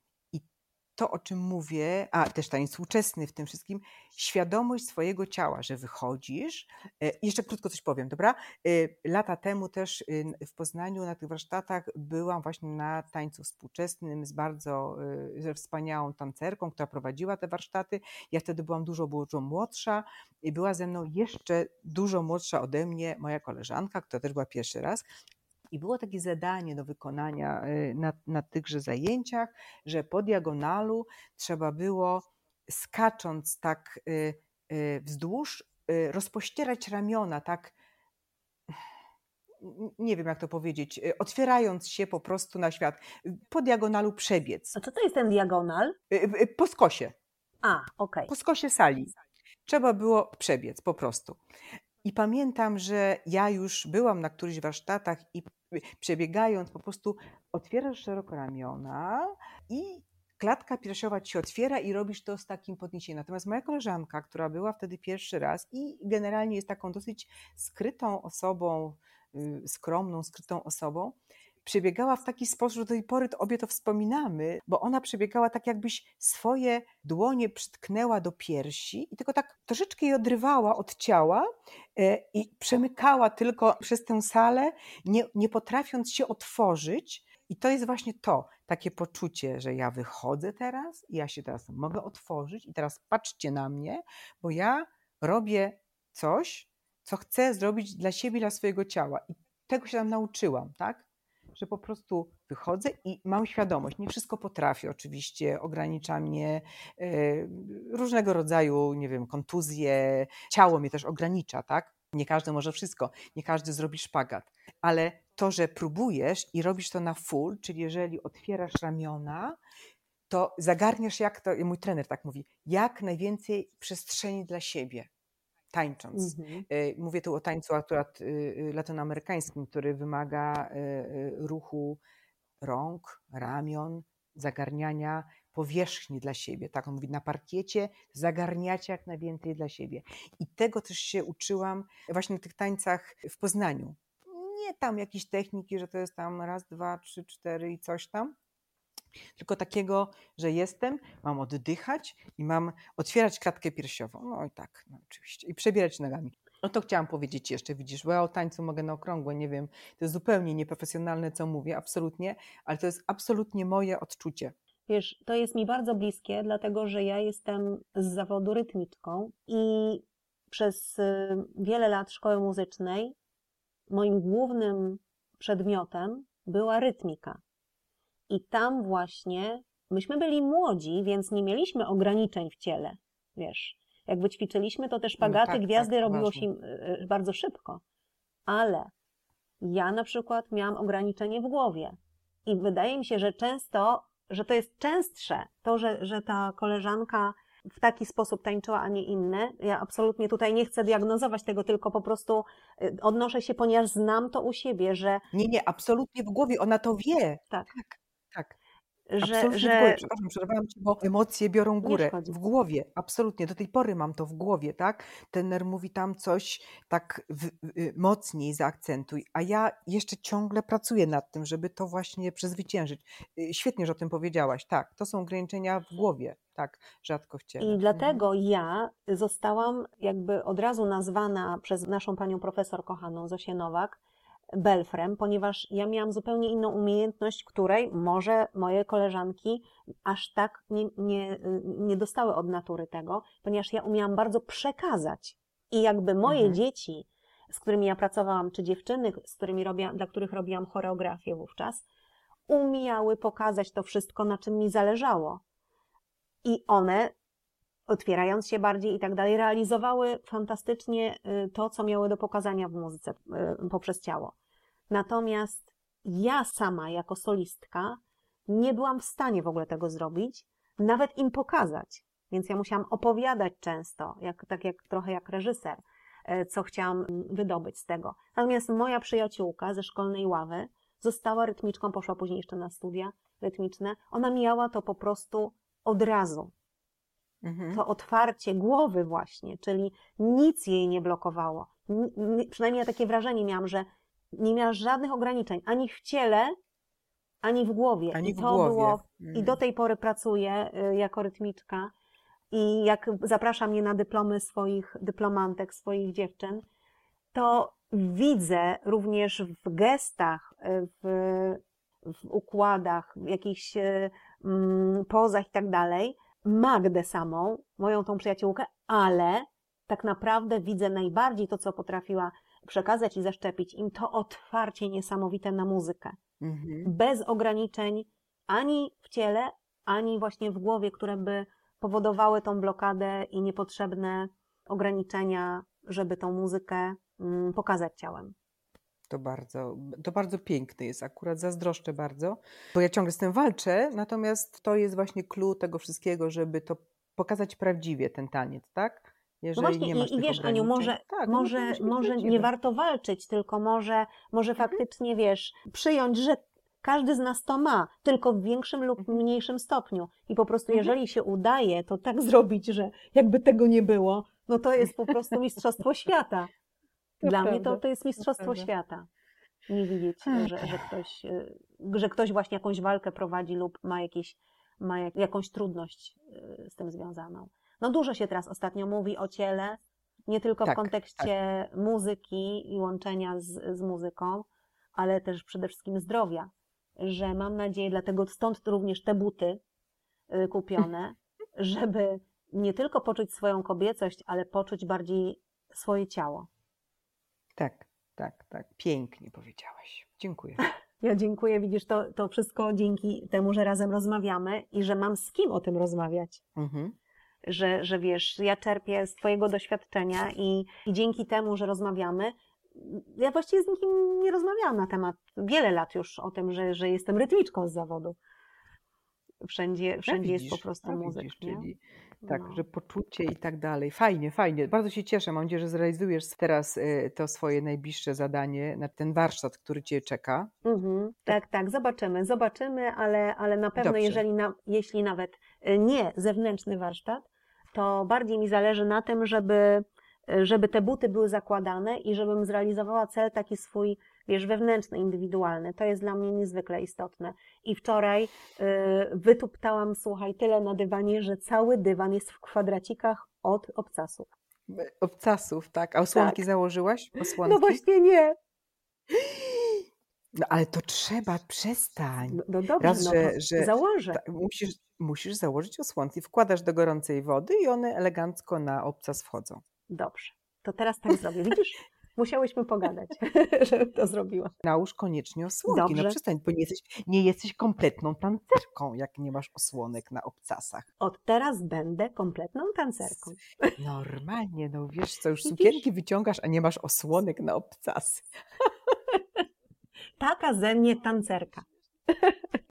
to, o czym mówię, a też tańc współczesny w tym wszystkim, świadomość swojego ciała, że wychodzisz. E, jeszcze krótko coś powiem, dobra? E, lata temu też y, w Poznaniu na tych warsztatach byłam właśnie na tańcu współczesnym z bardzo ze wspaniałą tancerką, która prowadziła te warsztaty. Ja wtedy byłam dużo, dużo młodsza i była ze mną jeszcze dużo młodsza ode mnie moja koleżanka, która też była pierwszy raz. I było takie zadanie do wykonania y, na, na tychże zajęciach, że po diagonalu trzeba było skacząc tak y, y, wzdłuż, rozpościerać ramiona, tak nie wiem jak to powiedzieć, otwierając się po prostu na świat, po diagonalu przebiec. A co to jest ten diagonal? Po skosie. A, okej. Okay. Po skosie sali. Trzeba było przebiec po prostu. I pamiętam, że ja już byłam na którychś warsztatach i przebiegając po prostu otwierasz szeroko ramiona i klatka piersiowa ci się otwiera i robisz to z takim podniesieniem. Natomiast moja koleżanka, która była wtedy pierwszy raz i generalnie jest taką dosyć skrytą osobą, y, skromną, skrytą osobą, przebiegała w taki sposób, że do tej pory to obie to wspominamy, bo ona przebiegała tak, jakbyś swoje dłonie przytknęła do piersi i tylko tak troszeczkę je odrywała od ciała e, i przemykała tylko przez tę salę, nie, nie potrafiąc się otworzyć. I to jest właśnie to, takie poczucie, że ja wychodzę teraz, ja się teraz mogę otworzyć, i teraz patrzcie na mnie, bo ja robię coś, co chcę zrobić dla siebie, dla swojego ciała. I tego się tam nauczyłam, tak? Że po prostu wychodzę i mam świadomość. Nie wszystko potrafię, oczywiście, ogranicza mnie e, różnego rodzaju, nie wiem, kontuzje, ciało mnie też ogranicza, tak? Nie każdy może wszystko, nie każdy zrobi szpagat, ale to, że próbujesz i robisz to na full, czyli jeżeli otwierasz ramiona, to zagarniasz, jak to, mój trener tak mówi, jak najwięcej przestrzeni dla siebie tańcząc. Mhm. E, mówię tu o tańcu akurat y, y, latynoamerykańskim, który wymaga e, e, ruchu rąk, ramion, zagarniania powierzchni dla siebie. Tak on mówi, na parkiecie zagarniacie jak najwięcej dla siebie. I tego też się uczyłam właśnie na tych tańcach w Poznaniu. Nie tam jakieś techniki, że to jest tam raz, dwa, trzy, cztery i coś tam, tylko takiego, że jestem, mam oddychać i mam otwierać klatkę piersiową. No i tak, no oczywiście. I przebierać nogami. No to chciałam powiedzieć jeszcze, widzisz, bo ja o tańcu mogę na okrągłe, nie wiem, to jest zupełnie nieprofesjonalne, co mówię, absolutnie, ale to jest absolutnie moje odczucie. Wiesz, to jest mi bardzo bliskie, dlatego że ja jestem z zawodu rytmiczką i przez y, wiele lat szkoły muzycznej moim głównym przedmiotem była rytmika. I tam właśnie myśmy byli młodzi, więc nie mieliśmy ograniczeń w ciele. Wiesz, jakby ćwiczyliśmy, to te szpagaty, no tak, gwiazdy tak, robiło się e, e, bardzo szybko. Ale ja na przykład miałam ograniczenie w głowie. I wydaje mi się, że często, że to jest częstsze, to, że, że ta koleżanka w taki sposób tańczyła, a nie inny. Ja absolutnie tutaj nie chcę diagnozować tego, tylko po prostu y, odnoszę się, ponieważ znam to u siebie, że, Nie, nie, absolutnie w głowie, ona to wie. Tak. tak, tak. że, Absolutnie w że głowie. Przepraszam, przerwałam ci, bo emocje biorą górę. W głowie, absolutnie. Do tej pory mam to w głowie, tak? Tener mówi tam coś tak w, w, mocniej zaakcentuj, a ja jeszcze ciągle pracuję nad tym, żeby to właśnie przezwyciężyć. Y, Świetnie, że o tym powiedziałaś. Tak, to są ograniczenia w głowie, tak, rzadko w ciele. I Mhm. dlatego ja zostałam jakby od razu nazwana przez naszą panią profesor kochaną Zosię Nowak Belfrem, ponieważ ja miałam zupełnie inną umiejętność, której może moje koleżanki aż tak nie, nie, nie dostały od natury tego, ponieważ ja umiałam bardzo przekazać. I jakby moje Mhm. dzieci, z którymi ja pracowałam, czy dziewczyny, z którymi robiłam, dla których robiłam choreografię wówczas, umiały pokazać to wszystko, na czym mi zależało. I one otwierając się bardziej i tak dalej, realizowały fantastycznie y, to, co miały do pokazania w muzyce y, poprzez ciało. Natomiast ja sama, jako solistka, nie byłam w stanie w ogóle tego zrobić, nawet im pokazać. Więc ja musiałam opowiadać często, jak, tak jak trochę jak reżyser, y, co chciałam wydobyć z tego. Natomiast moja przyjaciółka ze szkolnej ławy została rytmiczką, poszła później jeszcze na studia rytmiczne. Ona miała to po prostu od razu Mhm. to otwarcie głowy właśnie, czyli nic jej nie blokowało. Przynajmniej ja takie wrażenie miałam, że nie miała żadnych ograniczeń, ani w ciele, ani w głowie. Ani I to głowie. było, i Mm. do tej pory pracuję y, jako rytmiczka i jak zaprasza mnie na dyplomy swoich dyplomantek, swoich dziewczyn, to widzę również w gestach, y, w, w układach, w jakichś y, mm, pozach i tak dalej, Magdę samą, moją tą przyjaciółkę, ale tak naprawdę widzę najbardziej to, co potrafiła przekazać i zaszczepić im, to otwarcie niesamowite na muzykę. Mhm. Bez ograniczeń ani w ciele, ani właśnie w głowie, które by powodowały tą blokadę i niepotrzebne ograniczenia, żeby tą muzykę mm, pokazać ciałem. To bardzo, to bardzo piękne jest, akurat zazdroszczę bardzo, bo ja ciągle z tym walczę, natomiast to jest właśnie clue tego wszystkiego, żeby to pokazać prawdziwie ten taniec, tak? No Jeżeli właśnie nie masz i, i wiesz, Aniu, może, tak, no może, może nie warto walczyć, tylko może, może Mhm. faktycznie, wiesz, przyjąć, że każdy z nas to ma, tylko w większym lub Mhm. mniejszym stopniu. I po prostu, Mhm. jeżeli się udaje, to tak zrobić, że jakby tego nie było, no to jest po prostu mistrzostwo świata. Dla mnie to, to jest mistrzostwo prawda. świata. Nie widzieć, że, że, ktoś, y, że ktoś właśnie jakąś walkę prowadzi lub ma, jakieś, ma jak, jakąś trudność y, z tym związaną. No dużo się teraz ostatnio mówi o ciele, nie tylko Tak, w kontekście muzyki i łączenia z, z muzyką, ale też przede wszystkim zdrowia. Że mam nadzieję, dlatego stąd również te buty y, kupione, żeby nie tylko poczuć swoją kobiecość, ale poczuć bardziej swoje ciało. Tak, tak, tak. Pięknie powiedziałaś. Dziękuję. Ja dziękuję, widzisz, to, to wszystko dzięki temu, że razem rozmawiamy i że mam z kim o tym rozmawiać. Mhm. Że, że wiesz, ja czerpię z Twojego doświadczenia i, i dzięki temu, że rozmawiamy, ja właściwie z nikim nie rozmawiałam na temat wiele lat już o tym, że, że jestem rytmiczką z zawodu. Wszędzie, wszędzie jest po widzisz, prostu a muzyk. widzisz, nie? czyli tak, No. że poczucie i tak dalej. Fajnie, fajnie. Bardzo się cieszę. Mam nadzieję, że zrealizujesz teraz y, to swoje najbliższe zadanie, na ten warsztat, który Cię czeka. Mhm, tak, tak, zobaczymy, zobaczymy, ale, ale na pewno, Dobrze. jeżeli na, jeśli nawet y, nie zewnętrzny warsztat, to bardziej mi zależy na tym, żeby, żeby te buty były zakładane i żebym zrealizowała cel taki swój, wiesz, wewnętrzny, indywidualny. To jest dla mnie niezwykle istotne. I wczoraj y, wytuptałam, słuchaj, tyle na dywanie, że cały dywan jest w kwadracikach od obcasów. Obcasów, tak. A osłonki założyłaś? Osłonki? No właśnie nie. No ale to trzeba, przestań. No, no dobrze, Raz, no że- że- założę. Tak, musisz, musisz założyć osłonki. Wkładasz do gorącej wody i one elegancko na obcas wchodzą. Dobrze, to teraz tak zrobię. Widzisz? Musiałyśmy pogadać, żebym to zrobiła. Nałóż koniecznie osłonki. Dobrze. No przestań, bo nie jesteś, nie jesteś kompletną tancerką, jak nie masz osłonek na obcasach. Od teraz będę kompletną tancerką. Normalnie, no wiesz co, już Widzisz? sukienki wyciągasz, a nie masz osłonek na obcasy. Taka ze mnie tancerka.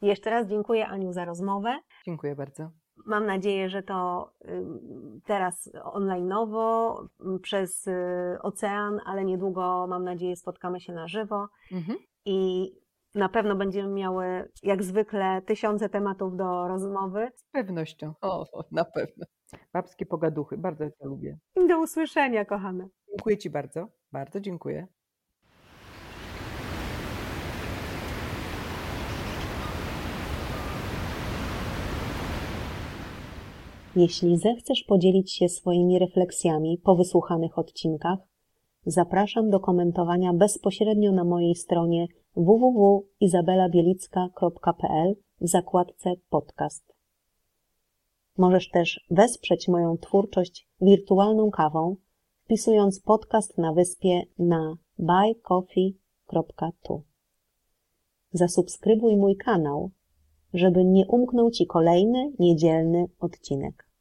Jeszcze raz dziękuję Aniu za rozmowę. Dziękuję bardzo. Mam nadzieję, że to teraz onlineowo, przez y, ocean, ale niedługo, mam nadzieję, spotkamy się na żywo Mhm. i na pewno będziemy miały, jak zwykle, tysiące tematów do rozmowy. Z pewnością. O, na pewno. Babskie pogaduchy, bardzo to lubię. Do usłyszenia, kochane. Dziękuję Ci bardzo. Bardzo dziękuję. Jeśli zechcesz podzielić się swoimi refleksjami po wysłuchanych odcinkach, zapraszam do komentowania bezpośrednio na mojej stronie www.izabelabielicka.pl w zakładce podcast. Możesz też wesprzeć moją twórczość wirtualną kawą, wpisując podcast na wyspie na buycoffee.tu. Zasubskrybuj mój kanał, żeby nie umknął Ci kolejny niedzielny odcinek.